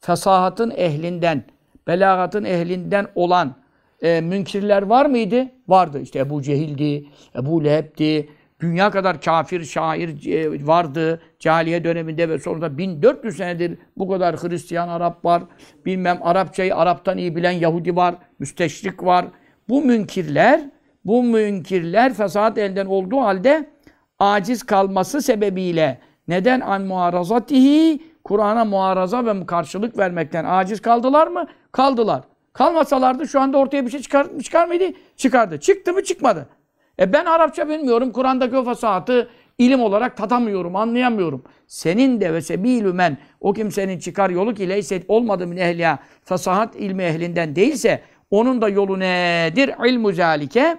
S1: Fesahatın ehlinden, belagatın ehlinden olan e, münkirler var mıydı? Vardı. İşte Ebu Cehil'di, Ebu Leheb'di, Dünya kadar kafir, şair e, vardı cahiliye döneminde ve sonra da 1400 senedir bu kadar Hristiyan Arap var. Bilmem Arapçayı Arap'tan iyi bilen Yahudi var, müsteşrik var. Bu münkirler, bu münkirler fesat elden olduğu halde aciz kalması sebebiyle neden an muarazatihi Kur'an'a muaraza ve karşılık vermekten aciz kaldılar mı? Kaldılar. Kalmasalardı şu anda ortaya bir şey çıkar, çıkar mıydı? Çıkardı. Çıktı mı? Çıkmadı. E ben Arapça bilmiyorum. Kur'an'daki o fasatı ilim olarak tadamıyorum, anlayamıyorum. Senin de ve sebilümen o kimsenin çıkar yolu ki leyset olmadı min ehliya fasahat ilmi ehlinden değilse onun da yolu nedir? İlmu zalike.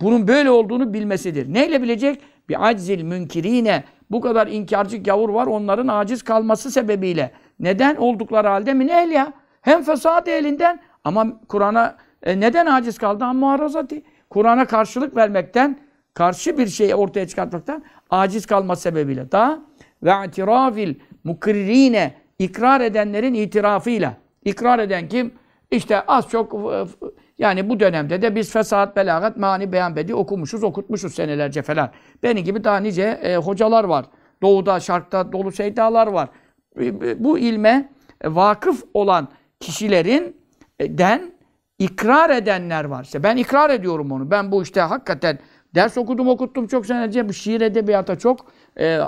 S1: Bunun böyle olduğunu bilmesidir. Neyle bilecek? Bir aczil münkirine. Bu kadar inkarcı gavur var onların aciz kalması sebebiyle. Neden oldukları halde min ehliya? Hem fesat elinden ama Kur'an'a e, neden aciz kaldı? Ama muharazati. Kur'an'a karşılık vermekten, karşı bir şeyi ortaya çıkartmaktan aciz kalma sebebiyle da ve itirafil mukririne ikrar edenlerin itirafıyla. İkrar eden kim? İşte az çok e, yani bu dönemde de biz fesat, belagat, mani, beyan, bedi okumuşuz, okutmuşuz senelerce falan. Benim gibi daha nice e, hocalar var. Doğuda, şarkta dolu seydalar var. E, bu ilme e, vakıf olan kişilerin e, den ikrar edenler var. İşte ben ikrar ediyorum onu. Ben bu işte hakikaten ders okudum okuttum çok senelerce. Bu şiir edebiyata çok e,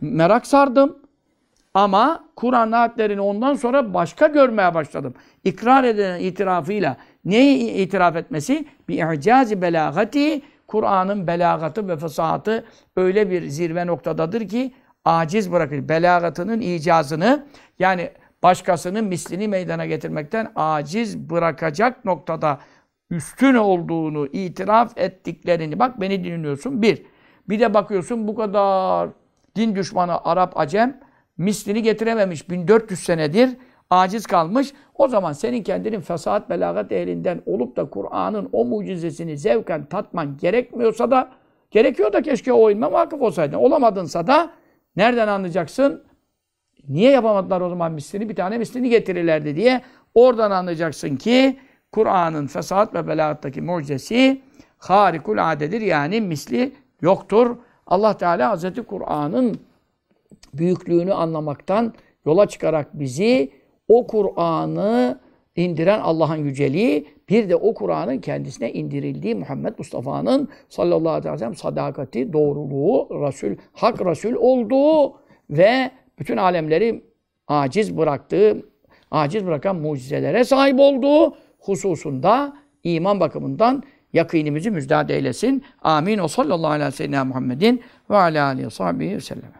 S1: merak sardım. Ama Kur'an ayetlerini ondan sonra başka görmeye başladım. İkrar eden itirafıyla neyi itiraf etmesi? Bir i'cazi belagati Kur'an'ın belagatı ve fesahatı öyle bir zirve noktadadır ki aciz bırakır. Belagatının icazını yani başkasının mislini meydana getirmekten aciz bırakacak noktada üstün olduğunu itiraf ettiklerini bak beni dinliyorsun bir. Bir de bakıyorsun bu kadar din düşmanı Arap Acem mislini getirememiş 1400 senedir aciz kalmış. O zaman senin kendinin fesat belagat ehlinden olup da Kur'an'ın o mucizesini zevken tatman gerekmiyorsa da gerekiyor da keşke o ilme vakıf olsaydın. Olamadınsa da nereden anlayacaksın? Niye yapamadılar o zaman mislini? Bir tane mislini getirirlerdi diye. Oradan anlayacaksın ki Kur'an'ın fesat ve belagattaki mucizesi harikul adedir. Yani misli yoktur. Allah Teala Hazreti Kur'an'ın büyüklüğünü anlamaktan yola çıkarak bizi o Kur'an'ı indiren Allah'ın yüceliği, bir de o Kur'an'ın kendisine indirildiği Muhammed Mustafa'nın sallallahu aleyhi ve sellem sadakati, doğruluğu, Resul, hak Resul olduğu ve bütün alemleri aciz bıraktığı, aciz bırakan mucizelere sahip olduğu hususunda iman bakımından yakınimizi müjdat eylesin. Amin. O sallallahu aleyhi ve sellem Muhammedin ve alâ aleyhi ve sellem.